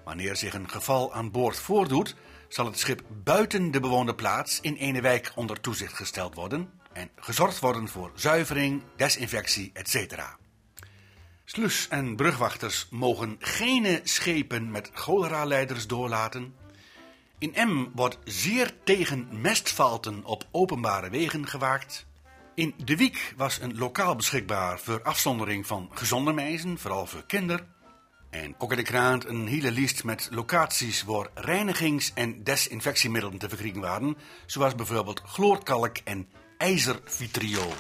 Wanneer zich een geval aan boord voordoet, zal het schip buiten de bewoonde plaats in ene wijk onder toezicht gesteld worden en gezorgd worden voor zuivering, desinfectie, etc. Slus- en brugwachters mogen geen schepen met cholera-leiders doorlaten. In M wordt zeer tegen mestvalten op openbare wegen gewaakt. In De Wiek was een lokaal beschikbaar voor afzondering van gezonde meisjes, vooral voor kinderen. En ook in de krant een hele lijst met locaties waar reinigings- en desinfectiemiddelen te verkrijgen waren, zoals bijvoorbeeld chloorkalk en ijzervitriool.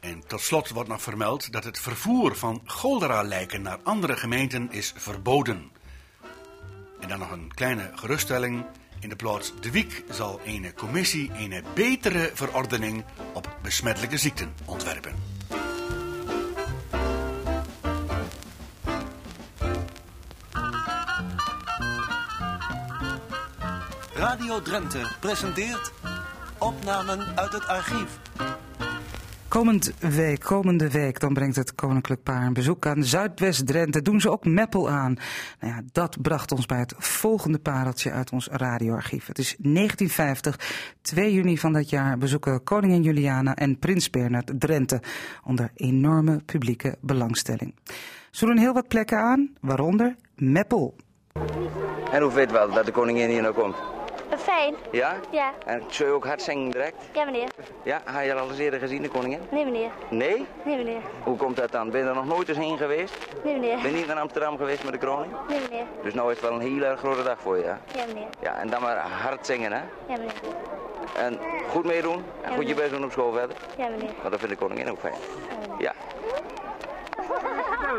En tot slot wordt nog vermeld dat het vervoer van cholera-lijken naar andere gemeenten is verboden. En dan nog een kleine geruststelling. In de plaats De Wiek zal een commissie een betere verordening op besmettelijke ziekten ontwerpen. Radio Drenthe presenteert opnamen uit het archief. Komend week, komende week, dan brengt het Koninklijk Paar een bezoek aan Zuidwest-Drenthe. Doen ze ook Meppel aan. Nou ja, dat bracht ons bij het volgende pareltje uit ons radioarchief. Het is 1950, 2 juni van dat jaar bezoeken koningin Juliana en prins Bernhard Drenthe. Onder enorme publieke belangstelling. Ze doen heel wat plekken aan, waaronder Meppel. En hoe weet wel dat de koningin hier nou komt? Ja? Ja. En zul je ook hard zingen direct? Ja, meneer. Ja, heb je al eens eerder gezien, de koningin? Nee, meneer. Nee? Nee, meneer. Hoe komt dat dan? Ben je er nog nooit eens heen geweest? Nee, meneer. Ben je niet naar Amsterdam geweest met de koning? Nee, meneer. Dus nou is het wel een heel erg grote dag voor je, ja? Ja, meneer. Ja, en dan maar hard zingen, hè? Ja, meneer. En goed meedoen en Ja, goed je best doen op school verder. Ja, meneer. Want dat vindt de koningin ook fijn. Ja.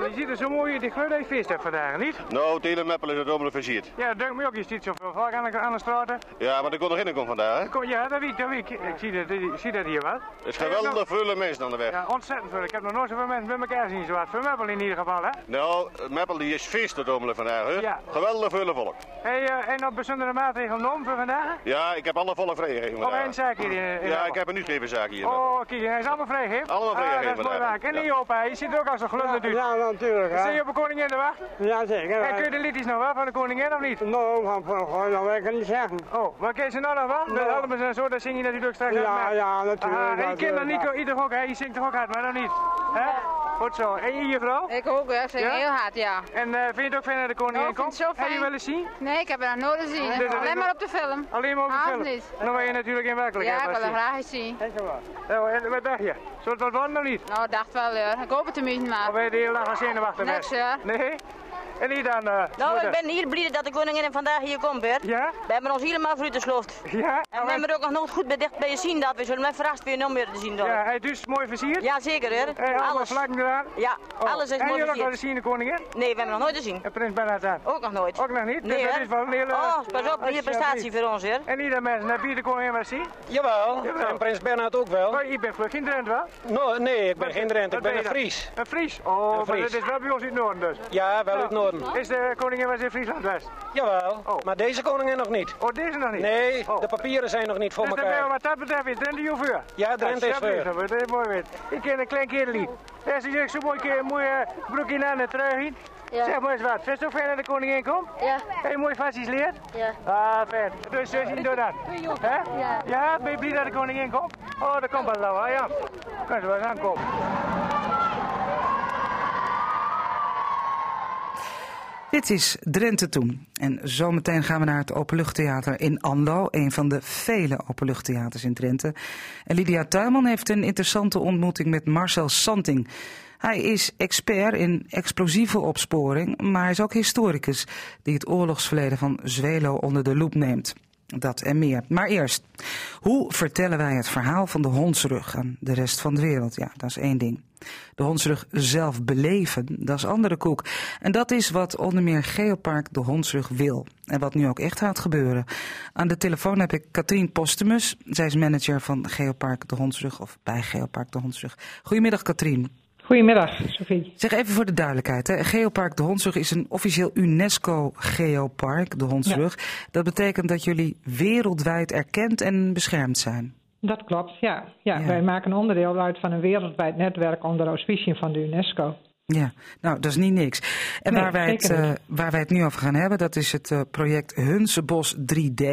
Je ziet er zo mooi. Ik dat je feest hebt vandaag, niet? Nou, het hele Meppel is het allemaal versierd. Ja, dat denkt me ook. Je ziet zoveel volk aan de, aan de straten. Ja, maar de koningin komt vandaag, hè? Kom, ja, dat weet ik, dat weet ik. Ik zie dat, ik zie dat hier wel. Er is geweldig veel mensen aan de weg. Ja, ontzettend veel. Ik heb nog nooit zoveel mensen bij elkaar zien. Zoals voor Meppel in ieder geval, hè? Nou, Meppel die is feest het allemaal vandaag, hè? Ja. Geweldig veel volk. Hey, uh, en op bijzondere maatregelen genomen voor vandaag? Ja, ik heb alle volle vrijgegeven vandaag. één zaak hier in, in Ja, ik heb een nieuwsgeverzaak hier. Oh, kijk, hij is allemaal vrijgegeven? Allemaal vrijgegeven Ah, dat is mooi vandaag. En niet op, hè? Je ziet er ook als een glunderd uit. Ja, natuurlijk. hè. Je op de koningin de wacht? Ja, zeker. En kun je de liedjes nog wel van de koningin of niet? Nou, van vroeger, dat wil ik niet zeggen. Oh, maar kun je ze nou nog wel? De Nou. albums en zo, dat zing je natuurlijk straks Ja, uit, maar- ja, natuurlijk, Aha, en je kinderen, Nico, ja. ieder ook, hè? Je zingt toch ook hard, maar nog niet? Hè? Goed zo. En je, je vrouw? Ik ook, hè. ik zing Ja? heel hard, ja. En eh, vind je het ook fijn dat de koningin Nou, ik vind komt? het zo Heb je fijn. wel eens zien? Nee, ik heb het nog nooit gezien. Dus dat Alleen maar op de film. Alleen maar op de film? niet. Dan wil je natuurlijk in werkelijkheid Ja, ik wil zien. graag eens zien. Ja, en wat dacht je? Zou het wat worden of niet? Nou, dacht wel, ja. Ik hoop het tenminste maar. Of ben je de hele dag al zenuwachtig Niks, bent? ja. Nee? En hier dan? eh, Nou, ik ben hier blij dat de koningin vandaag hier komt, Bert. Ja? We hebben ons helemaal voor de sloft. Ja? En we hebben er ook nog nooit goed bij dicht bij je zien dat. We zullen met verrast weer nog meer te zien doen. Ja, hij is dus mooi versierd? Ja, zeker, hè? Hey, alles. vlakken eraan? Ja, Oh. alles is en mooi jullie ook wel eens versierd. zien de koningin? Nee, we hebben nog nooit gezien. En prins Bernhard aan? Ook nog nooit. Ook nog niet? Nee, dus dat is wel een hele... Oh, pas op, een hele prestatie voor ons, hè? En hier dan mensen, heb je de koningin wel zien? Jawel, Jawel. en prins Bernhard ook wel. Oh, je bent geen Drent wel? No, nee, ik ben geen Drent, ik ben een? Fries. Een Fries? Oh, Een maar Fries. dat is wel bij ons in het noorden dus. Ja, wel uit het noorden. Is de koningin wel eens in Friesland geweest? Jawel, Oh. maar deze koningin nog niet. Oh, deze nog niet? Nee, Oh. de papieren zijn nog niet voor Dus elkaar. wat dat betreft is Drenthe hier voor? Ja, Drenthe is voor. Dat is mooi weet. Ik ken een klein kereltje. Ja, ze zegt zo'n mooi, keer- mooi eh, broekje aan en trui in. Ja. Zeg maar eens wat. Vind je het fijn dat de koningin komt? Ja. Heb je mooi vastjes leert? Ja. Ah, fijn. Dus zus, doe dat. Hè? Ja. Ja, ben je blij dat de koningin komt? Oh, dat komt wel wel, ja. Kan ze wel eens aankomen. Dit is Drenthe Toen. En zometeen gaan we naar het Openluchttheater in Anlo, een van de vele openluchttheaters in Drenthe. En Lydia Tuinman heeft een interessante ontmoeting met Marcel Santing. Hij is expert in explosieve opsporing, maar hij is ook historicus die het oorlogsverleden van Zwelo onder de loep neemt. Dat en meer. Maar eerst, hoe vertellen wij het verhaal van de hondsrug aan de rest van de wereld? Ja, dat is één ding. De hondsrug zelf beleven, dat is andere koek. En dat is wat onder meer Geopark de hondsrug wil. En wat nu ook echt gaat gebeuren. Aan de telefoon heb ik Katrien Postumus. Zij is manager van Geopark de hondsrug, of bij Geopark de hondsrug. Goedemiddag Katrien. Goedemiddag, Sophie. Zeg even voor de duidelijkheid. Hè. Geopark de Hondsrug is een officieel UNESCO-geopark, de Hondsrug. Dat betekent dat jullie wereldwijd erkend en beschermd zijn. Dat klopt, ja. ja. Wij maken onderdeel uit van een wereldwijd netwerk onder auspiciën van de UNESCO. Ja, nou, dat is niet niks. En Nee, waar, wij het, eh, waar wij het nu over gaan hebben, dat is het eh, project Hunsebos 3D.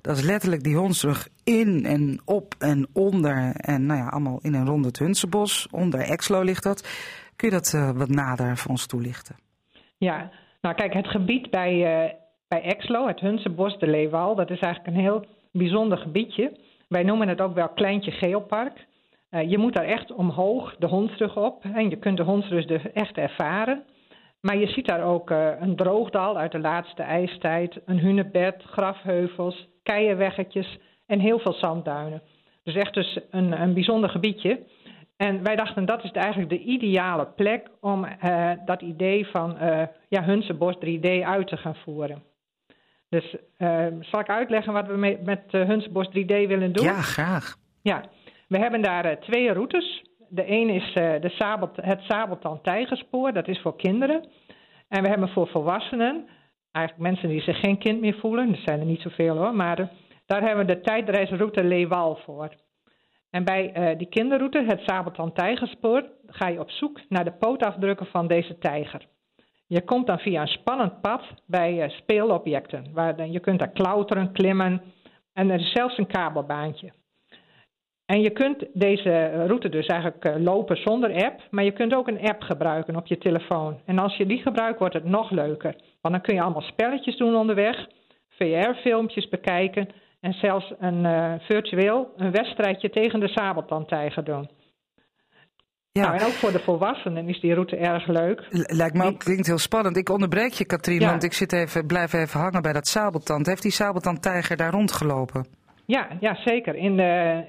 Dat is letterlijk die hondsrug in en op en onder. En nou ja, allemaal in en rond het Hunsebos. Onder Exlo ligt dat. Kun je dat eh, wat nader voor ons toelichten? Ja, nou kijk, het gebied bij, bij Exlo, het Hunsenbos de Leeuwal, dat is eigenlijk een heel bijzonder gebiedje. Wij noemen het ook wel Kleintje Geelpark. Eh, je moet daar echt omhoog de hondsrug op en je kunt de hondsrug dus echt ervaren. Maar je ziet daar ook eh, een droogdal uit de laatste ijstijd, een hunebed, grafheuvels, keienweggetjes en heel veel zandduinen. Dus echt dus een, een bijzonder gebiedje. En wij dachten dat is eigenlijk de ideale plek om eh, dat idee van eh ja, Hunsenbos 3D uit te gaan voeren. Dus zal ik uitleggen wat we met Hunsenbos 3D willen doen? Ja, graag. Ja, we hebben daar eh, twee routes. De een is eh, de het Sabeltand-Tijgerspoor, dat is voor kinderen. En we hebben voor volwassenen, eigenlijk mensen die zich geen kind meer voelen, er zijn er niet zoveel hoor, maar eh, daar hebben we de tijdreisroute Leewal voor. En bij die kinderroute, het Sabeltand-Tijgerspoor, ga je op zoek naar de pootafdrukken van deze tijger. Je komt dan via een spannend pad bij speelobjecten. Waar, je kunt daar klauteren, klimmen en er is zelfs een kabelbaantje. En je kunt deze route dus eigenlijk eh, lopen zonder app, maar je kunt ook een app gebruiken op je telefoon. En als je die gebruikt, wordt het nog leuker. Want dan kun je allemaal spelletjes doen onderweg, VR-filmpjes bekijken en zelfs een eh, virtueel een wedstrijdje tegen de sabeltandtijger doen. Ja. Nou, en ook voor de volwassenen is die route erg leuk. Lijkt me ook, klinkt heel spannend. Ik onderbreek je, Katrien, Ja. want ik zit even, blijf even hangen bij dat sabeltand. Heeft die sabeltandtijger daar rondgelopen? Ja, ja zeker. In de,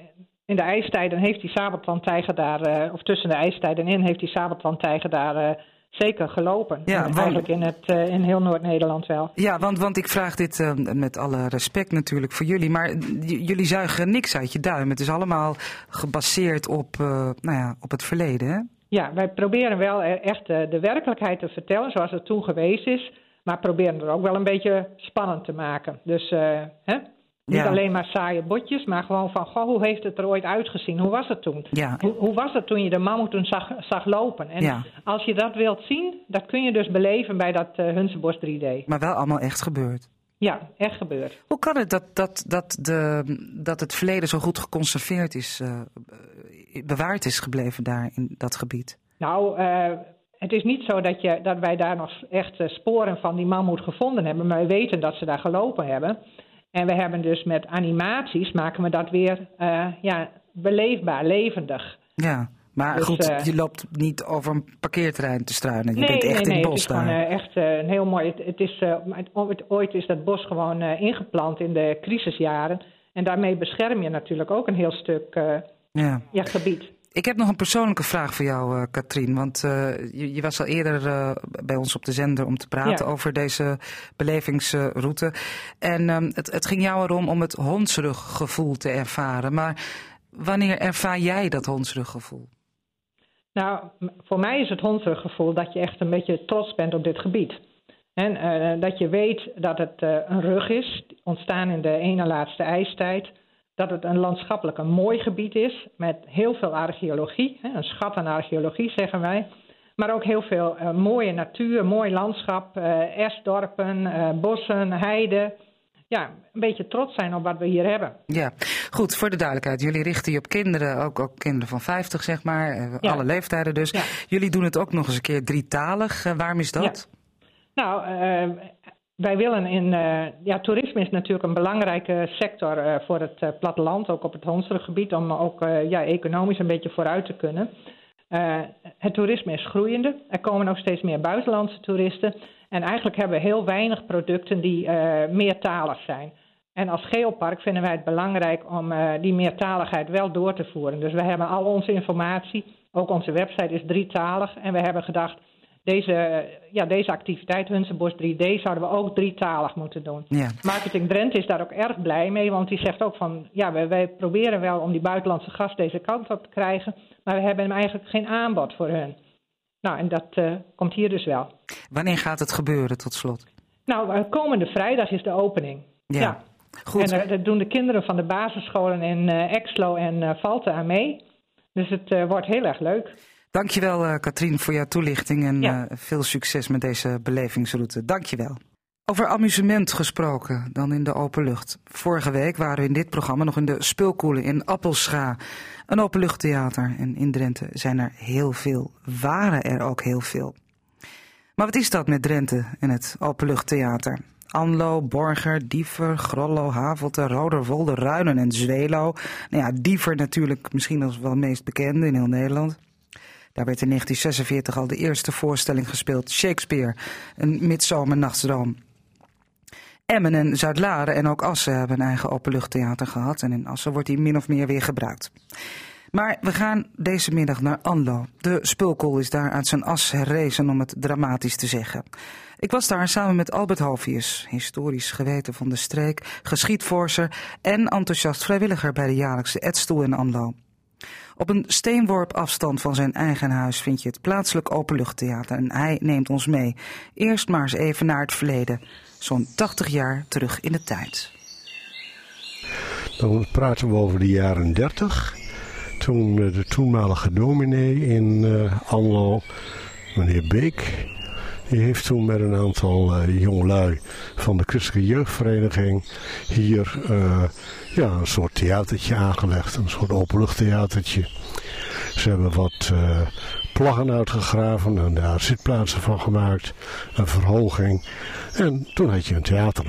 in de ijstijden heeft die sabeltandtijger daar, eh, of tussen de ijstijden in, heeft die sabeltandtijger daar eh, zeker gelopen. Ja, want- Eigenlijk in, het, eh, in heel Noord-Nederland wel. Ja, want, want ik vraag dit met alle respect natuurlijk voor jullie, maar jullie zuigen niks uit je duim. Het is allemaal gebaseerd op, nou ja, op het verleden, hè? Ja, wij proberen wel e- echt de werkelijkheid te vertellen zoals het toen geweest is. Maar proberen er ook wel een beetje spannend te maken. Dus hè? Niet Ja. alleen maar saaie botjes, maar gewoon van, goh, hoe heeft het er ooit uitgezien? Hoe was het toen? Ja. Hoe, hoe was het toen je de mammoeten zag, zag lopen? En Ja. als je dat wilt zien, dat kun je dus beleven bij dat eh Hunsenbos 3D. Maar wel allemaal echt gebeurd. Ja, echt gebeurd. Hoe kan het dat, dat, dat, de, dat het verleden zo goed geconserveerd is, eh, bewaard is gebleven daar in dat gebied? Nou, eh, het is niet zo dat, je, dat wij daar nog echt eh, sporen van die mammoet gevonden hebben, maar we weten dat ze daar gelopen hebben. En we hebben dus met animaties maken we dat weer eh, ja, beleefbaar, levendig. Ja, maar Dus, goed, eh, je loopt niet over een parkeerterrein te struinen. Je nee, bent echt nee, in nee, het bos het is gewoon daar. eh, echt een heel mooi. Het, het is, het- ooit, is dat bos gewoon ingeplant in de crisisjaren. En daarmee bescherm je natuurlijk ook een heel stuk ja. ja, gebied. Ik heb nog een persoonlijke vraag voor jou, eh, Katrien. Want eh, je, je was al eerder eh, bij ons op de zender om te praten Ja. over deze belevingsroute. En ehm, het, het ging jou erom om het hondsruggevoel te ervaren. Maar wanneer ervaar jij dat hondsruggevoel? Nou, voor mij is het hondsruggevoel dat je echt een beetje trots bent op dit gebied. En dat je weet dat het een rug is, ontstaan in de ene laatste ijstijd. Dat het een landschappelijk een mooi gebied is, met heel veel archeologie. Hè, een schat aan archeologie, zeggen wij. Maar ook heel veel eh, mooie natuur, mooi landschap, eh esdorpen, eh, bossen, heiden. Ja, een beetje trots zijn op wat we hier hebben. Ja, goed, voor de duidelijkheid. Jullie richten je op kinderen, ook, ook kinderen van 50 zeg maar. Ja. Alle leeftijden dus. Jullie doen het ook nog eens een keer drietalig. Waarom is dat? Nou, wij willen in. eh, ja, toerisme is natuurlijk een belangrijke sector eh, voor het eh, platteland, ook op het Hondsruggebied, om ook ja, economisch een beetje vooruit te kunnen. Het toerisme is groeiende. Er komen ook steeds meer buitenlandse toeristen. En eigenlijk hebben we heel weinig producten die meertalig zijn. En als geopark vinden wij het belangrijk om die meertaligheid wel door te voeren. Dus we hebben al onze informatie, ook onze website is drietalig. En we hebben gedacht, deze, eh, ja, deze activiteit, Hunsenbos 3D, zouden we ook drietalig moeten doen. Ja. Marketing Drenthe is daar ook erg blij mee, want die zegt ook van, ja, wij, wij proberen wel om die buitenlandse gast deze kant op te krijgen, maar we hebben eigenlijk geen aanbod voor hun. Nou, en dat eh, komt hier dus wel. Wanneer gaat het gebeuren tot slot? Nou, eh, komende vrijdag is de opening. Ja. Goed. En daar doen de kinderen van de basisscholen in uh, Exlo en uh, Valten aan mee. Dus het uh, wordt heel erg leuk. Dankjewel uh, Katrien voor jouw toelichting en ja. veel succes met deze belevingsroute. Dankjewel. Over amusement gesproken, dan in de open lucht. Vorige week waren we in dit programma nog in de Spulkoelen in Appelscha. Een openluchttheater. En in Drenthe zijn er heel veel. Waren er ook heel veel. Maar wat is dat met Drenthe en het openluchttheater? Anlo, Borger, Diever, Grollo, Havelte, Roderwolde, Ruinen en Zwelo. Nou ja, Diever natuurlijk misschien als wel meest bekende in heel Nederland. Daar werd in 1946 al de eerste voorstelling gespeeld, Shakespeare, een midzomernachtsdroom. Emmen en Zuidlaren en ook Assen hebben een eigen openluchttheater gehad en in Assen wordt die min of meer weer gebruikt. Maar we gaan deze middag naar Anlo. De spulkool is daar uit zijn as herrezen om het dramatisch te zeggen. Ik was daar samen met Albert Hovius, historisch geweten van de streek, geschiedvorser en enthousiast vrijwilliger bij de jaarlijkse Edstoel in Anlo. Op een steenworp afstand van zijn eigen huis vind je het plaatselijk openluchttheater en hij neemt ons mee. Eerst maar eens even naar het verleden, zo'n 80 jaar terug in de tijd. Dan praten we over de jaren 30. Toen de toenmalige dominee in uh, Anlo, meneer Beek, die heeft toen met een aantal uh, jongelui van de Christelijke Jeugdvereniging hier ja, een soort theatertje aangelegd. Een soort openluchttheatertje. Ze hebben wat uh, plaggen uitgegraven en daar zitplaatsen van gemaakt. Een verhoging. En toen had je een theater.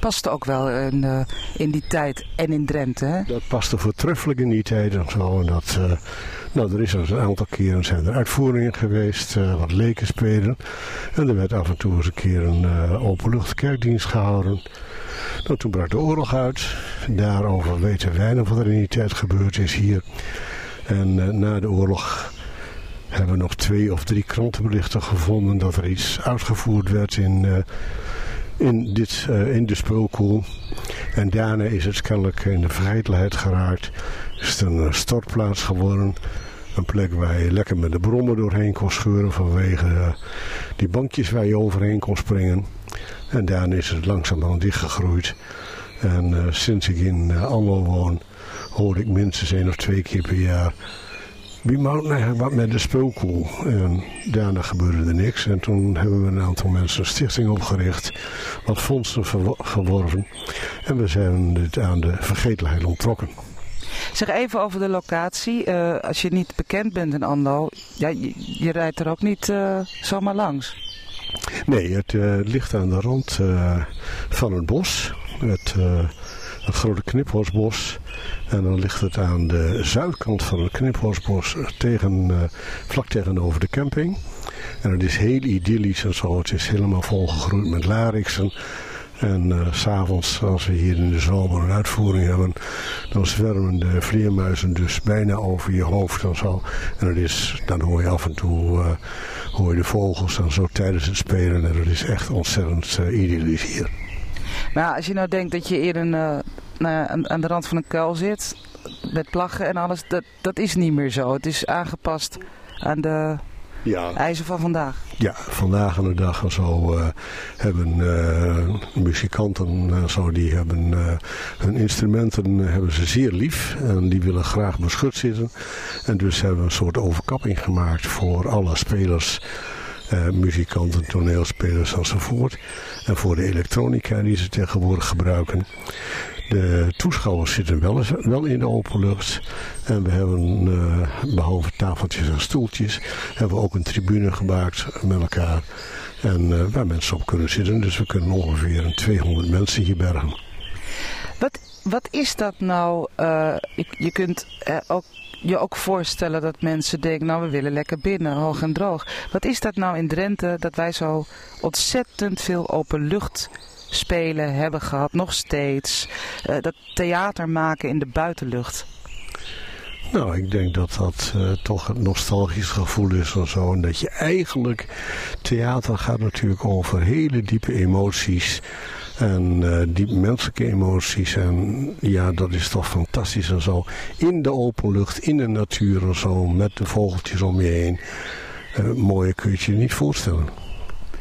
Paste ook wel in, uh, in die tijd en in Drenthe, hè? Dat paste voortreffelijk in die tijd en zo. En dat, uh, nou, er is een aantal keren zijn er uitvoeringen geweest, uh, wat leken spelen. En er werd af en toe eens een keer een openluchtkerkdienst gehouden. Nou, toen brak de oorlog uit. Daarover weten weinig wat er in die tijd gebeurd is hier. En uh, na de oorlog hebben we nog twee of drie krantenberichten gevonden dat er iets uitgevoerd werd in, in, dit, in de speelkoel. En daarna is het kennelijk in de vergetelheid geraakt. Is het een stortplaats geworden. Een plek waar je lekker met de brommen doorheen kon scheuren vanwege die bankjes waar je overheen kon springen. En daarna is het langzaamaan dichtgegroeid. En uh, sinds ik in uh, woon, hoor ik minstens één of twee keer per jaar... Wie maakt nou wat met de speelkoel? En daarna gebeurde er niks. En toen hebben we een aantal mensen een stichting opgericht. Wat fondsen geworven. En we zijn dit aan de vergetelheid onttrokken. Zeg even over de locatie. Uh, als je niet bekend bent in ja, je, rijdt er ook niet zomaar langs. Nee, het uh, ligt aan de rand van het bos. Het, het grote Kniphorsbos. En dan ligt het aan de zuidkant van het Kniphorsbos tegen, vlak tegenover de camping. En het is heel idyllisch en zo. Het is helemaal volgegroeid met lariksen. En uh, s'avonds, als we hier in de zomer een uitvoering hebben, dan zwermen de vleermuizen dus bijna over je hoofd en zo. En het is, dan hoor je af en toe uh, hoor je de vogels en zo tijdens het spelen. En het is echt ontzettend uh, idyllisch hier. Maar als je nou denkt dat je eerder nou, aan, aan de rand van een kuil zit, met plaggen en alles, dat, dat is niet meer zo. Het is aangepast aan de ja. eisen van vandaag. Ja, vandaag aan de dag en zo uh, hebben uh, muzikanten en zo, die hebben uh, hun instrumenten hebben ze zeer lief en die willen graag beschut zitten. En dus hebben we een soort overkapping gemaakt voor alle spelers. Uh, muzikanten, toneelspelers enzovoort. En voor de elektronica die ze tegenwoordig gebruiken. De toeschouwers zitten wel, wel in de open lucht. En we hebben, uh, behalve tafeltjes en stoeltjes, hebben we ook een tribune gemaakt met elkaar. En uh, waar mensen op kunnen zitten. Dus we kunnen ongeveer een 200 mensen hier bergen. Wat, wat is dat nou? Je, je kunt ook je ook voorstellen dat mensen denken, nou we willen lekker binnen, hoog en droog. Wat is dat nou in Drenthe dat wij zo ontzettend veel open lucht spelen hebben gehad, nog steeds. Uh, dat theater maken in de buitenlucht. Nou, ik denk dat dat uh, toch een nostalgisch gevoel is en zo. En dat je eigenlijk, theater gaat natuurlijk over hele diepe emoties. En uh, diep menselijke emoties. En ja, dat is toch fantastisch en zo. In de open lucht, in de natuur en zo. Met de vogeltjes om je heen. Uh, mooier kun je je niet voorstellen.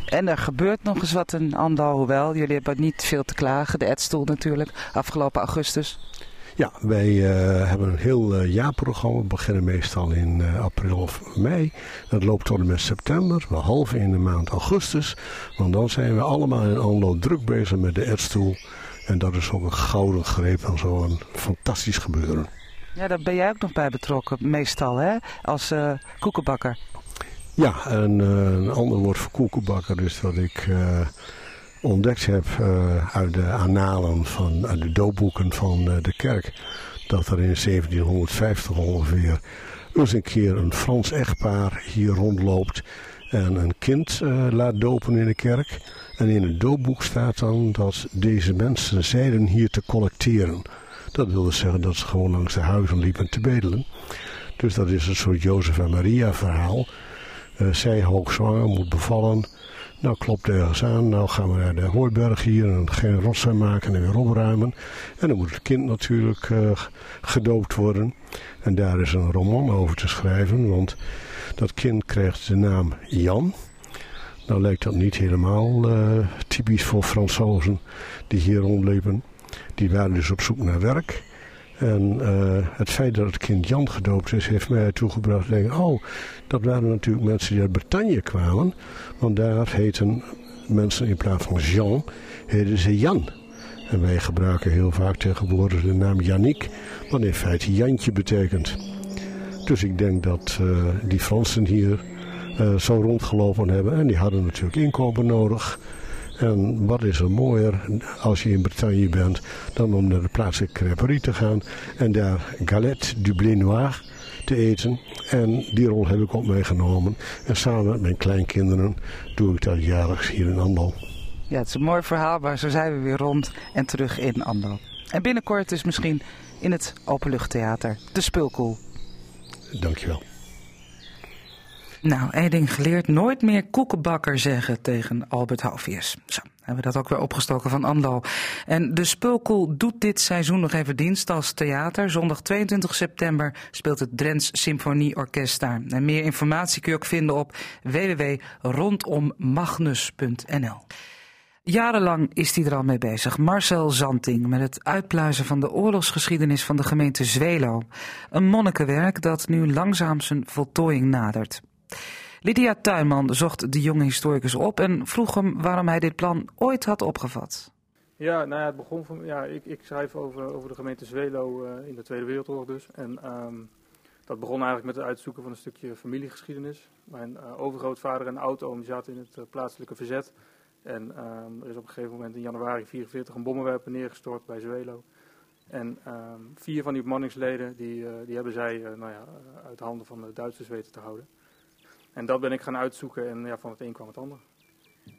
En er gebeurt nog eens wat in Andal, hoewel jullie hebben niet veel te klagen. De Edstoel natuurlijk, afgelopen augustus. Ja, wij uh, hebben een heel uh, jaarprogramma. We beginnen meestal in uh, april of mei. Dat loopt tot en met september, behalve in de maand augustus. Want dan zijn we allemaal in Anlo druk bezig met de Edstoel. En dat is ook een gouden greep van zo'n fantastisch gebeuren. Ja, daar ben jij ook nog bij betrokken, meestal, hè? Als koekenbakker. Ja, en een ander woord voor koekenbakker is dat ik ontdekt heb uh, uit de annalen van uit de doopboeken van de kerk. Dat er in 1750 ongeveer eens een keer een Frans echtpaar hier rondloopt en een kind laat dopen in de kerk. En in het doopboek staat dan dat deze mensen zeiden hier te collecteren. Dat wilde zeggen dat ze gewoon langs de huizen liepen te bedelen. Dus dat is een soort Jozef en Maria verhaal. Zij hoogzwanger, moet bevallen. Nou klopt ergens aan, nou gaan we naar de Hooiberg hier en geen rotzooi maken en weer opruimen. En dan moet het kind natuurlijk uh, gedoopt worden. En daar is een roman over te schrijven, want dat kind krijgt de naam Jan. Nou lijkt dat niet helemaal uh, typisch voor Fransozen die hier rondlepen. Die waren dus op zoek naar werk. En uh, het feit dat het kind Jan gedoopt is, heeft mij ertoe gebracht te denken... oh, dat waren natuurlijk mensen die uit Bretagne kwamen. Want daar heten mensen in plaats van Jean, heten ze Jan. En wij gebruiken heel vaak tegenwoordig de naam Yannick, wat in feite Jantje betekent. Dus ik denk dat uh, die Fransen hier uh, zo rondgelopen hebben. En die hadden natuurlijk inkomen nodig. En wat is er mooier als je in Bretagne bent dan om naar de plaatselijke creperie te gaan en daar galette du blé noir te eten. En die rol heb ik op mij genomen. En samen met mijn kleinkinderen doe ik dat jaarlijks hier in Andal. Ja, het is een mooi verhaal, maar zo zijn we weer rond en terug in Andal. En binnenkort dus misschien in het Openluchttheater, de Spulkoel. Dankjewel. Nou, één ding geleerd. Nooit meer koekenbakker zeggen tegen Albert Halvius. Zo, hebben we dat ook weer opgestoken van Andal. En de Spulkoel doet dit seizoen nog even dienst als theater. Zondag 22 september speelt het Drents Symfonieorkest daar. En meer informatie kun je ook vinden op www.rondommagnus.nl. Jarenlang is hij er al mee bezig, Marcel Zanting, met het uitpluizen van de oorlogsgeschiedenis van de gemeente Zwelo. Een monnikenwerk dat nu langzaam zijn voltooiing nadert. Lydia Tuinman zocht de jonge historicus op en vroeg hem waarom hij dit plan ooit had opgevat. Ja, nou ja, het begon van, ja, ik, ik schrijf over, over de gemeente Zwelo uh, in de Tweede Wereldoorlog dus. En um, dat begon eigenlijk met het uitzoeken van een stukje familiegeschiedenis. Mijn uh, overgrootvader en oudoom zaten in het uh, plaatselijke verzet. En um, er is op een gegeven moment in januari 1944 een bommenwerper neergestort bij Zwelo. En um, vier van die bemanningsleden die, die hebben zij nou ja, uit handen van de Duitsers weten te houden. En dat ben ik gaan uitzoeken en ja, van het een kwam het ander.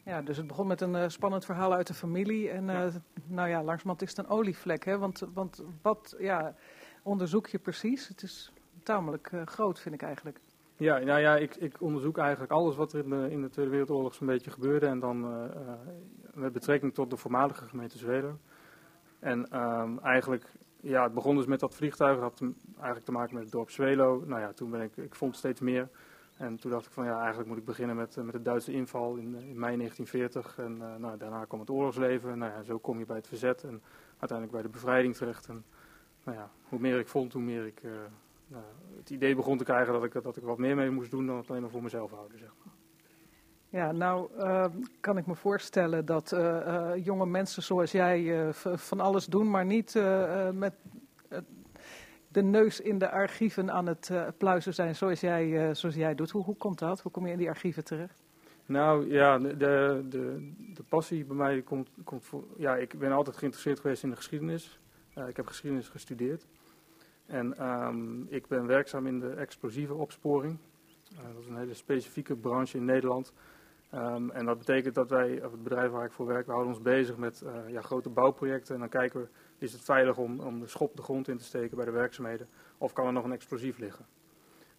Ja, dus het begon met een uh, spannend verhaal uit de familie. En uh, nou ja, langzamerhand is het een olievlek. Hè? Want, want wat ja, onderzoek je precies? Het is tamelijk uh, groot, vind ik eigenlijk. Ja, nou ja, ik, ik onderzoek eigenlijk alles wat er in de, in de Tweede Wereldoorlog zo'n beetje gebeurde. En dan met betrekking tot de voormalige gemeente Zweden. En um, eigenlijk, ja, het begon dus met dat vliegtuig. Dat had eigenlijk te maken met het dorp Zwelo. Nou ja, toen ben ik, ik vond steeds meer. En toen dacht ik van ja, eigenlijk moet ik beginnen met, met de Duitse inval in, in mei 1940. En uh, nou, daarna kwam het oorlogsleven. Nou ja, zo kom je bij het verzet en uiteindelijk bij de bevrijding terecht. En nou ja, hoe meer ik vond, hoe meer ik nou, het idee begon te krijgen dat ik, dat ik wat meer mee moest doen dan het alleen maar voor mezelf houden. Zeg maar. Ja, nou uh, kan ik me voorstellen dat jonge mensen zoals jij van alles doen, maar niet met de neus in de archieven aan het uh, pluizen zijn zoals jij, uh, zoals jij doet. Hoe, hoe komt dat? Hoe kom je in die archieven terecht? Nou ja, de, de, de passie bij mij komt, komt voor. Ja, ik ben altijd geïnteresseerd geweest in de geschiedenis. Uh, ik heb geschiedenis gestudeerd. En um, ik ben werkzaam in de explosieve opsporing. dat is een hele specifieke branche in Nederland. Um, en dat betekent dat wij, of het bedrijf waar ik voor werk, we houden ons bezig met ja, grote bouwprojecten. En dan kijken we is het veilig om, om de schop de grond in te steken bij de werkzaamheden? Of kan er nog een explosief liggen?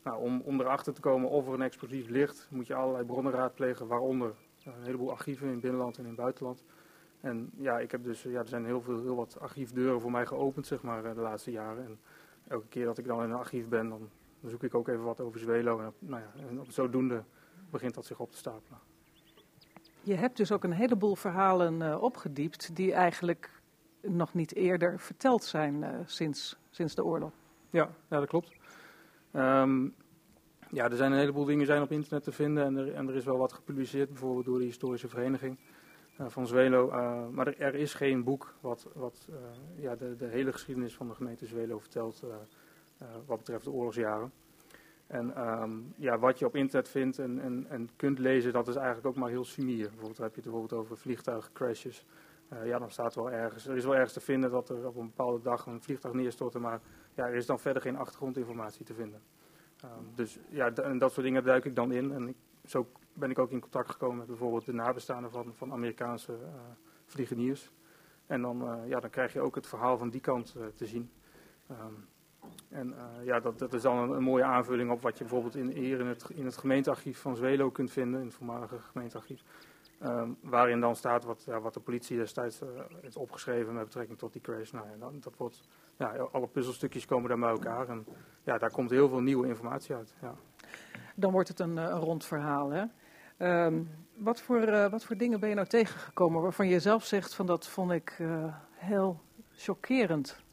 Nou, om, erachter te komen of er een explosief ligt, moet je allerlei bronnen raadplegen, waaronder een heleboel archieven in binnenland en in buitenland. En ja, ik heb dus, ja, er zijn heel, veel, heel wat archiefdeuren voor mij geopend, zeg maar, de laatste jaren. En elke keer dat ik dan in een archief ben, dan, zoek ik ook even wat over Zwelo. En, nou ja, en zodoende begint dat zich op te stapelen. Je hebt dus ook een heleboel verhalen opgediept die eigenlijk nog niet eerder verteld zijn uh, sinds, sinds de oorlog. Ja, ja dat klopt. Um, ja, er zijn een heleboel dingen zijn op internet te vinden en er, en er is wel wat gepubliceerd, bijvoorbeeld door de historische vereniging uh, van Zwelo. Uh, maar er, is geen boek wat, wat ja, de, de, hele geschiedenis van de gemeente Zwelo vertelt wat betreft de oorlogsjaren. En um, ja, wat je op internet vindt en, en, en, kunt lezen, dat is eigenlijk ook maar heel sumier. Bijvoorbeeld heb je het bijvoorbeeld over vliegtuigcrashes. Ja, dan staat wel ergens, er is wel ergens te vinden dat er op een bepaalde dag een vliegtuig neerstortte, maar ja, er is dan verder geen achtergrondinformatie te vinden. Um, dus ja, en dat soort dingen duik ik dan in. En ik, zo ben ik ook in contact gekomen met bijvoorbeeld de nabestaanden van, van Amerikaanse uh, vliegeniers. En dan, uh, ja, dan krijg je ook het verhaal van die kant te zien. Um, en ja, dat, dat is dan een, een, mooie aanvulling op wat je bijvoorbeeld in, hier in het, in het gemeentearchief van Zwelo kunt vinden, in het voormalige gemeentearchief. Um, waarin dan staat wat, ja, wat de politie destijds uh, heeft opgeschreven met betrekking tot die crash. Nou, ja, dan, dat wordt, ja, alle puzzelstukjes komen daar bij elkaar en ja, daar komt heel veel nieuwe informatie uit. Ja. Dan wordt het een, een rond verhaal. Hè? Um, wat, voor, uh, wat voor dingen ben je nou tegengekomen waarvan je zelf zegt van dat vond ik uh, heel chockerend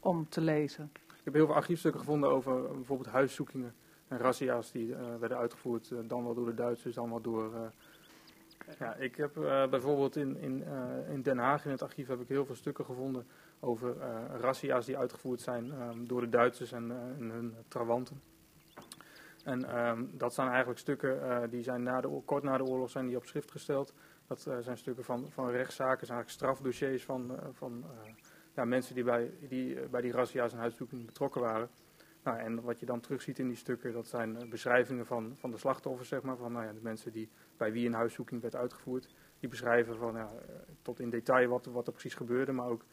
om te lezen? Ik heb heel veel archiefstukken gevonden over bijvoorbeeld huiszoekingen en razzia's die werden uitgevoerd, dan wel door de Duitsers, dan wel door ja, ik heb uh, bijvoorbeeld in, in, uh, in Den Haag in het archief heb ik heel veel stukken gevonden over uh, razzia's die uitgevoerd zijn um, door de Duitsers en, en hun trawanten. En um, dat zijn eigenlijk stukken die zijn na de, kort na de oorlog zijn die op schrift gesteld. Dat zijn stukken van, van rechtszaken, zijn eigenlijk strafdossiers van, van ja, mensen die bij die, bij die razzia's en huiszoekingen betrokken waren. Nou, en wat je dan terugziet in die stukken, dat zijn beschrijvingen van, van de slachtoffers, zeg maar, van nou ja, de mensen die, bij wie een huiszoeking werd uitgevoerd. Die beschrijven van, ja, tot in detail wat, wat er precies gebeurde, maar ook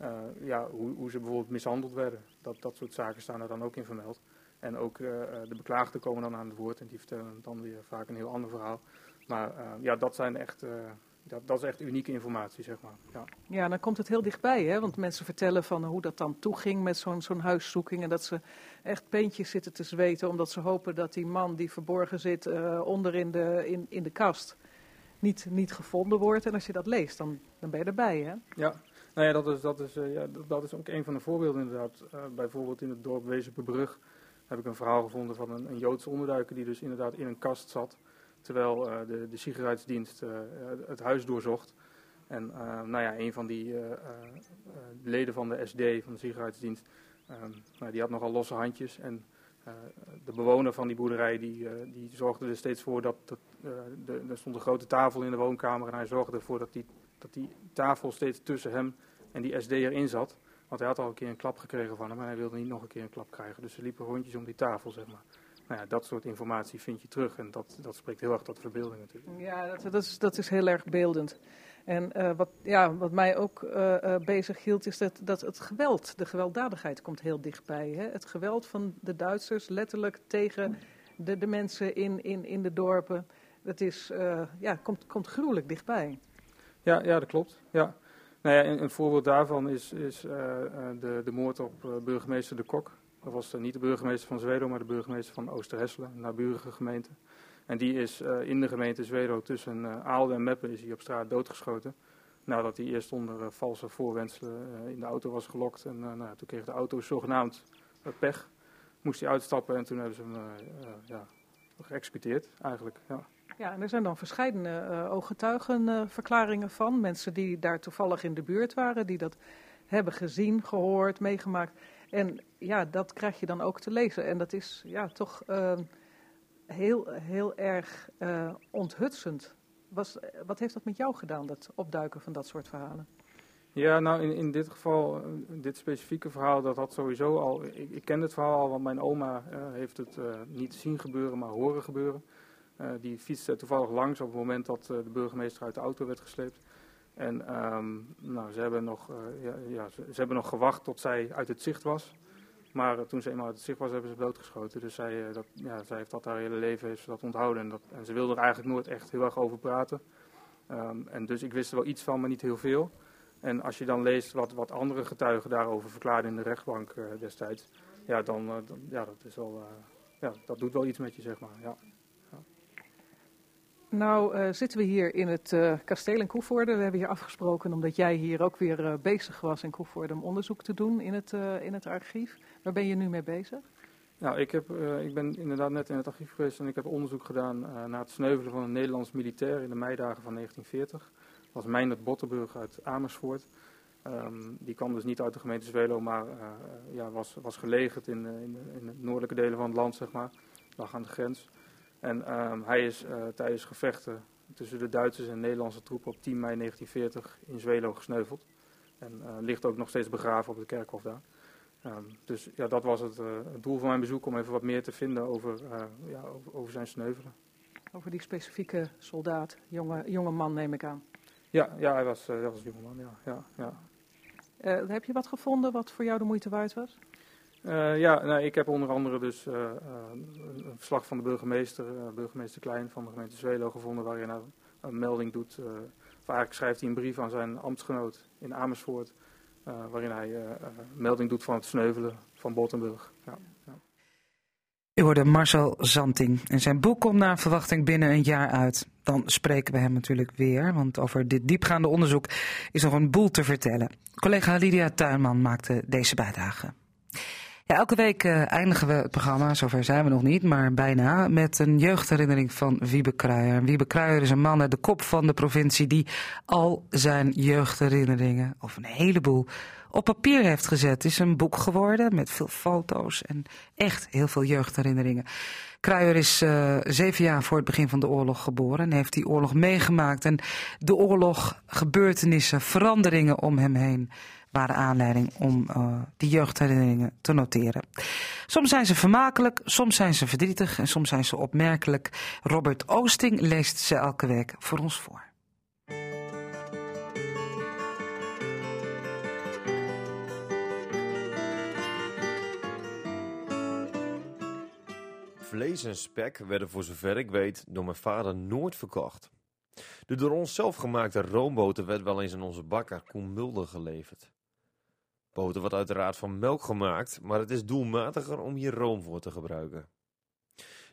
uh, ja, hoe, hoe, ze bijvoorbeeld mishandeld werden. Dat, dat soort zaken staan er dan ook in vermeld. En ook uh, de beklaagden komen dan aan het woord en die vertellen dan weer vaak een heel ander verhaal. Maar ja, dat zijn echt dat, dat is echt unieke informatie, zeg maar. Ja. ja, dan komt het heel dichtbij, hè? want mensen vertellen van hoe dat dan toeging met zo'n zo'n huiszoeking. En dat ze echt peentjes zitten te zweten, omdat ze hopen dat die man die verborgen zit uh, onder in de, in, in de kast niet, niet gevonden wordt. En als je dat leest, dan, dan ben je erbij, hè? Ja, nou ja, dat is, dat is, uh, ja, dat is ook een van de voorbeelden inderdaad. Uh, bijvoorbeeld in het dorp Wezenbebrug heb ik een verhaal gevonden van een, een Joodse onderduiker die dus inderdaad in een kast zat terwijl uh, de, de uh, het huis doorzocht. En uh, nou ja, een van die leden van de SD, van de sigaretsdienst, nou, die had nogal losse handjes. En de bewoner van die boerderij, die, die zorgde er steeds voor dat, dat de, er stond een grote tafel in de woonkamer. En hij zorgde ervoor dat die, dat die tafel steeds tussen hem en die SD erin zat. Want hij had al een keer een klap gekregen van hem en hij wilde niet nog een keer een klap krijgen. Dus ze liepen rondjes om die tafel, zeg maar. Nou ja, dat soort informatie vind je terug en dat, dat spreekt heel erg tot verbeelding natuurlijk. Ja, dat, dat, is, dat is heel erg beeldend. En uh, wat, ja, wat mij ook uh, uh, bezig hield is dat, dat het geweld, de gewelddadigheid komt heel dichtbij. Hè? Het geweld van de Duitsers letterlijk tegen de, de mensen in, in, in de dorpen. Dat is, ja, komt, komt gruwelijk dichtbij. Ja, ja dat klopt. Ja. Nou ja, een, een voorbeeld daarvan is, is de, de moord op burgemeester De Kok. Dat was niet de burgemeester van Zwedo, maar de burgemeester van Oosterhesselen, een naburige gemeente. En die is uh, in de gemeente Zwedo tussen uh, Aalde en Meppen is hij op straat doodgeschoten. Nadat hij eerst onder valse voorwenselen in de auto was gelokt. En nou, toen kreeg de auto zogenaamd pech. Moest hij uitstappen en toen hebben ze hem ja, geëxecuteerd eigenlijk. Ja. Ja, en er zijn dan verschillende ooggetuigenverklaringen van. Mensen die daar toevallig in de buurt waren, die dat hebben gezien, gehoord, meegemaakt. En ja, dat krijg je dan ook te lezen. En dat is ja, toch uh, heel, heel erg uh, onthutsend. Was, wat heeft dat met jou gedaan, dat opduiken van dat soort verhalen? Ja, nou in, in dit geval, dit specifieke verhaal, dat had sowieso al. Ik, ken het verhaal al, want mijn oma uh, heeft het niet zien gebeuren, maar horen gebeuren. die fietste toevallig langs op het moment dat de burgemeester uit de auto werd gesleept. En um, nou, ze, hebben nog, uh, ja, ja, ze, hebben nog gewacht tot zij uit het zicht was. Maar uh, toen ze eenmaal uit het zicht was, hebben ze doodgeschoten. Dus zij, uh, dat, ja, zij heeft dat haar hele leven heeft dat onthouden. En, dat, en ze wilde er eigenlijk nooit echt heel erg over praten. Um, en dus ik wist er wel iets van, maar niet heel veel. En als je dan leest wat, wat andere getuigen daarover verklaarden in de rechtbank destijds. Ja, dan, dan, ja, dat is wel, ja, dat doet wel iets met je, zeg maar. Ja. Nou uh, zitten we hier in het uh, kasteel in Koevoorde. We hebben hier afgesproken omdat jij hier ook weer uh, bezig was in Koevoorde om onderzoek te doen in het, in het archief. Waar ben je nu mee bezig? Nou, ik, heb, ik ben inderdaad net in het archief geweest en ik heb onderzoek gedaan naar het sneuvelen van een Nederlands militair in de meidagen van 1940. Dat was Meindert Bottenburg uit Amersfoort. Um, die kwam dus niet uit de gemeente Zwelo, maar ja, was, was gelegerd in, in, in de noordelijke delen van het land, zeg maar. Lag aan de grens. En um, hij is uh, tijdens gevechten tussen de Duitsers en Nederlandse troepen op 10 mei 1940 in Zwelo gesneuveld. En uh, ligt ook nog steeds begraven op het kerkhof daar. Um, dus ja, dat was het, uh, het, doel van mijn bezoek, om even wat meer te vinden over, ja, over, over, zijn sneuvelen. Over die specifieke soldaat, jonge, jonge man neem ik aan. Ja, ja hij was, hij was een jonge man, ja. ja, ja. heb je wat gevonden wat voor jou de moeite waard was? Uh, ja, nou, ik heb onder andere dus uh, uh, een verslag van de burgemeester, burgemeester Klein van de gemeente Zwelo gevonden, waarin hij een melding doet. vaak schrijft hij een brief aan zijn ambtsgenoot in Amersfoort, waarin hij melding doet van het sneuvelen van Bottenburg. Ja, ja. U hoorde Marcel Zanting en zijn boek komt naar verwachting binnen een jaar uit. Dan spreken we hem natuurlijk weer, want over dit diepgaande onderzoek is nog een boel te vertellen. Collega Lydia Tuinman maakte deze bijdrage. Elke week uh, eindigen we het programma, zover zijn we nog niet, maar bijna, met een jeugdherinnering van Wiebe Kruijer. Wiebe Kruijer is een man uit de kop van de provincie die al zijn jeugdherinneringen, of een heleboel, op papier heeft gezet. Het is een boek geworden met veel foto's en echt heel veel jeugdherinneringen. Kruijer is uh, zeven jaar voor het begin van de oorlog geboren en heeft die oorlog meegemaakt. En de oorlog, gebeurtenissen, veranderingen om hem heen waren aanleiding om uh, die jeugdherinneringen te noteren. Soms zijn ze vermakelijk, soms zijn ze verdrietig en soms zijn ze opmerkelijk. Robert Oosting leest ze elke week voor ons voor. Vlees en spek werden voor zover ik weet door mijn vader nooit verkocht. De door ons zelf gemaakte roomboter werd wel eens aan onze bakker Koen Mulder geleverd. Boter wordt uiteraard van melk gemaakt, maar het is doelmatiger om hier room voor te gebruiken.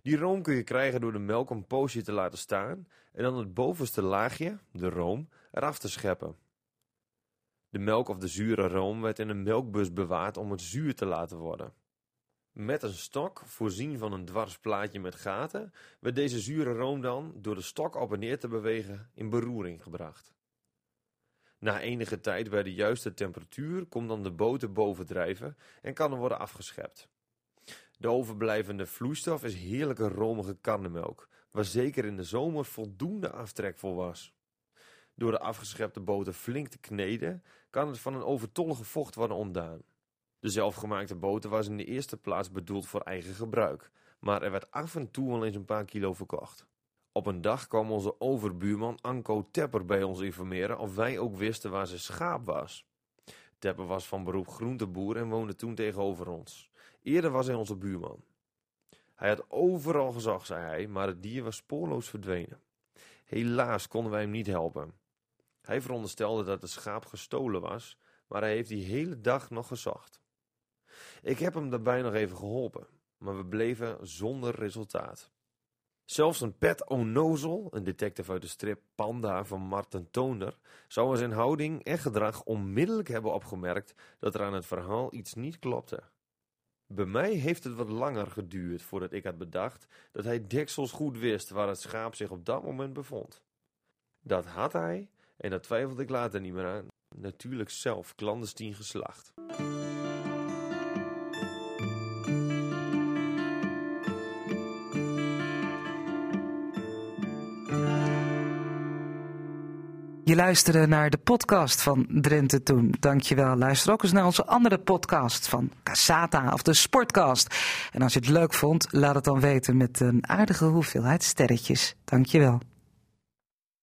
Die room kun je krijgen door de melk een poosje te laten staan en dan het bovenste laagje, de room, eraf te scheppen. De melk of de zure room werd in een melkbus bewaard om het zuur te laten worden. Met een stok, voorzien van een dwars plaatje met gaten, werd deze zure room dan, door de stok op en neer te bewegen, in beroering gebracht. Na enige tijd bij de juiste temperatuur komt dan de boter bovendrijven en kan er worden afgeschept. De overblijvende vloeistof is heerlijke romige karnemelk, waar zeker in de zomer voldoende aftrek voor was. Door de afgeschepte boter flink te kneden, kan het van een overtollige vocht worden ontdaan. De zelfgemaakte boter was in de eerste plaats bedoeld voor eigen gebruik, maar er werd af en toe wel eens een paar kilo verkocht. Op een dag kwam onze overbuurman Anko Tepper bij ons informeren of wij ook wisten waar zijn schaap was. Tepper was van beroep groenteboer en woonde toen tegenover ons. Eerder was hij onze buurman. Hij had overal gezocht, zei hij, maar het dier was spoorloos verdwenen. Helaas konden wij hem niet helpen. Hij veronderstelde dat het schaap gestolen was, maar hij heeft die hele dag nog gezocht. Ik heb hem daarbij nog even geholpen, maar we bleven zonder resultaat. Zelfs een Pet O'Nozel, een detective uit de strip Panda van Martin Toner, zou zijn houding en gedrag onmiddellijk hebben opgemerkt dat er aan het verhaal iets niet klopte. Bij mij heeft het wat langer geduurd voordat ik had bedacht dat hij deksels goed wist waar het schaap zich op dat moment bevond. Dat had hij, en dat twijfelde ik later niet meer aan, natuurlijk zelf clandestien geslacht. Je luisterde naar de podcast van Drenthe Toen. Dankjewel. Luister ook eens naar onze andere podcast van Casata of de Sportcast. En als je het leuk vond, laat het dan weten met een aardige hoeveelheid sterretjes. Dankjewel.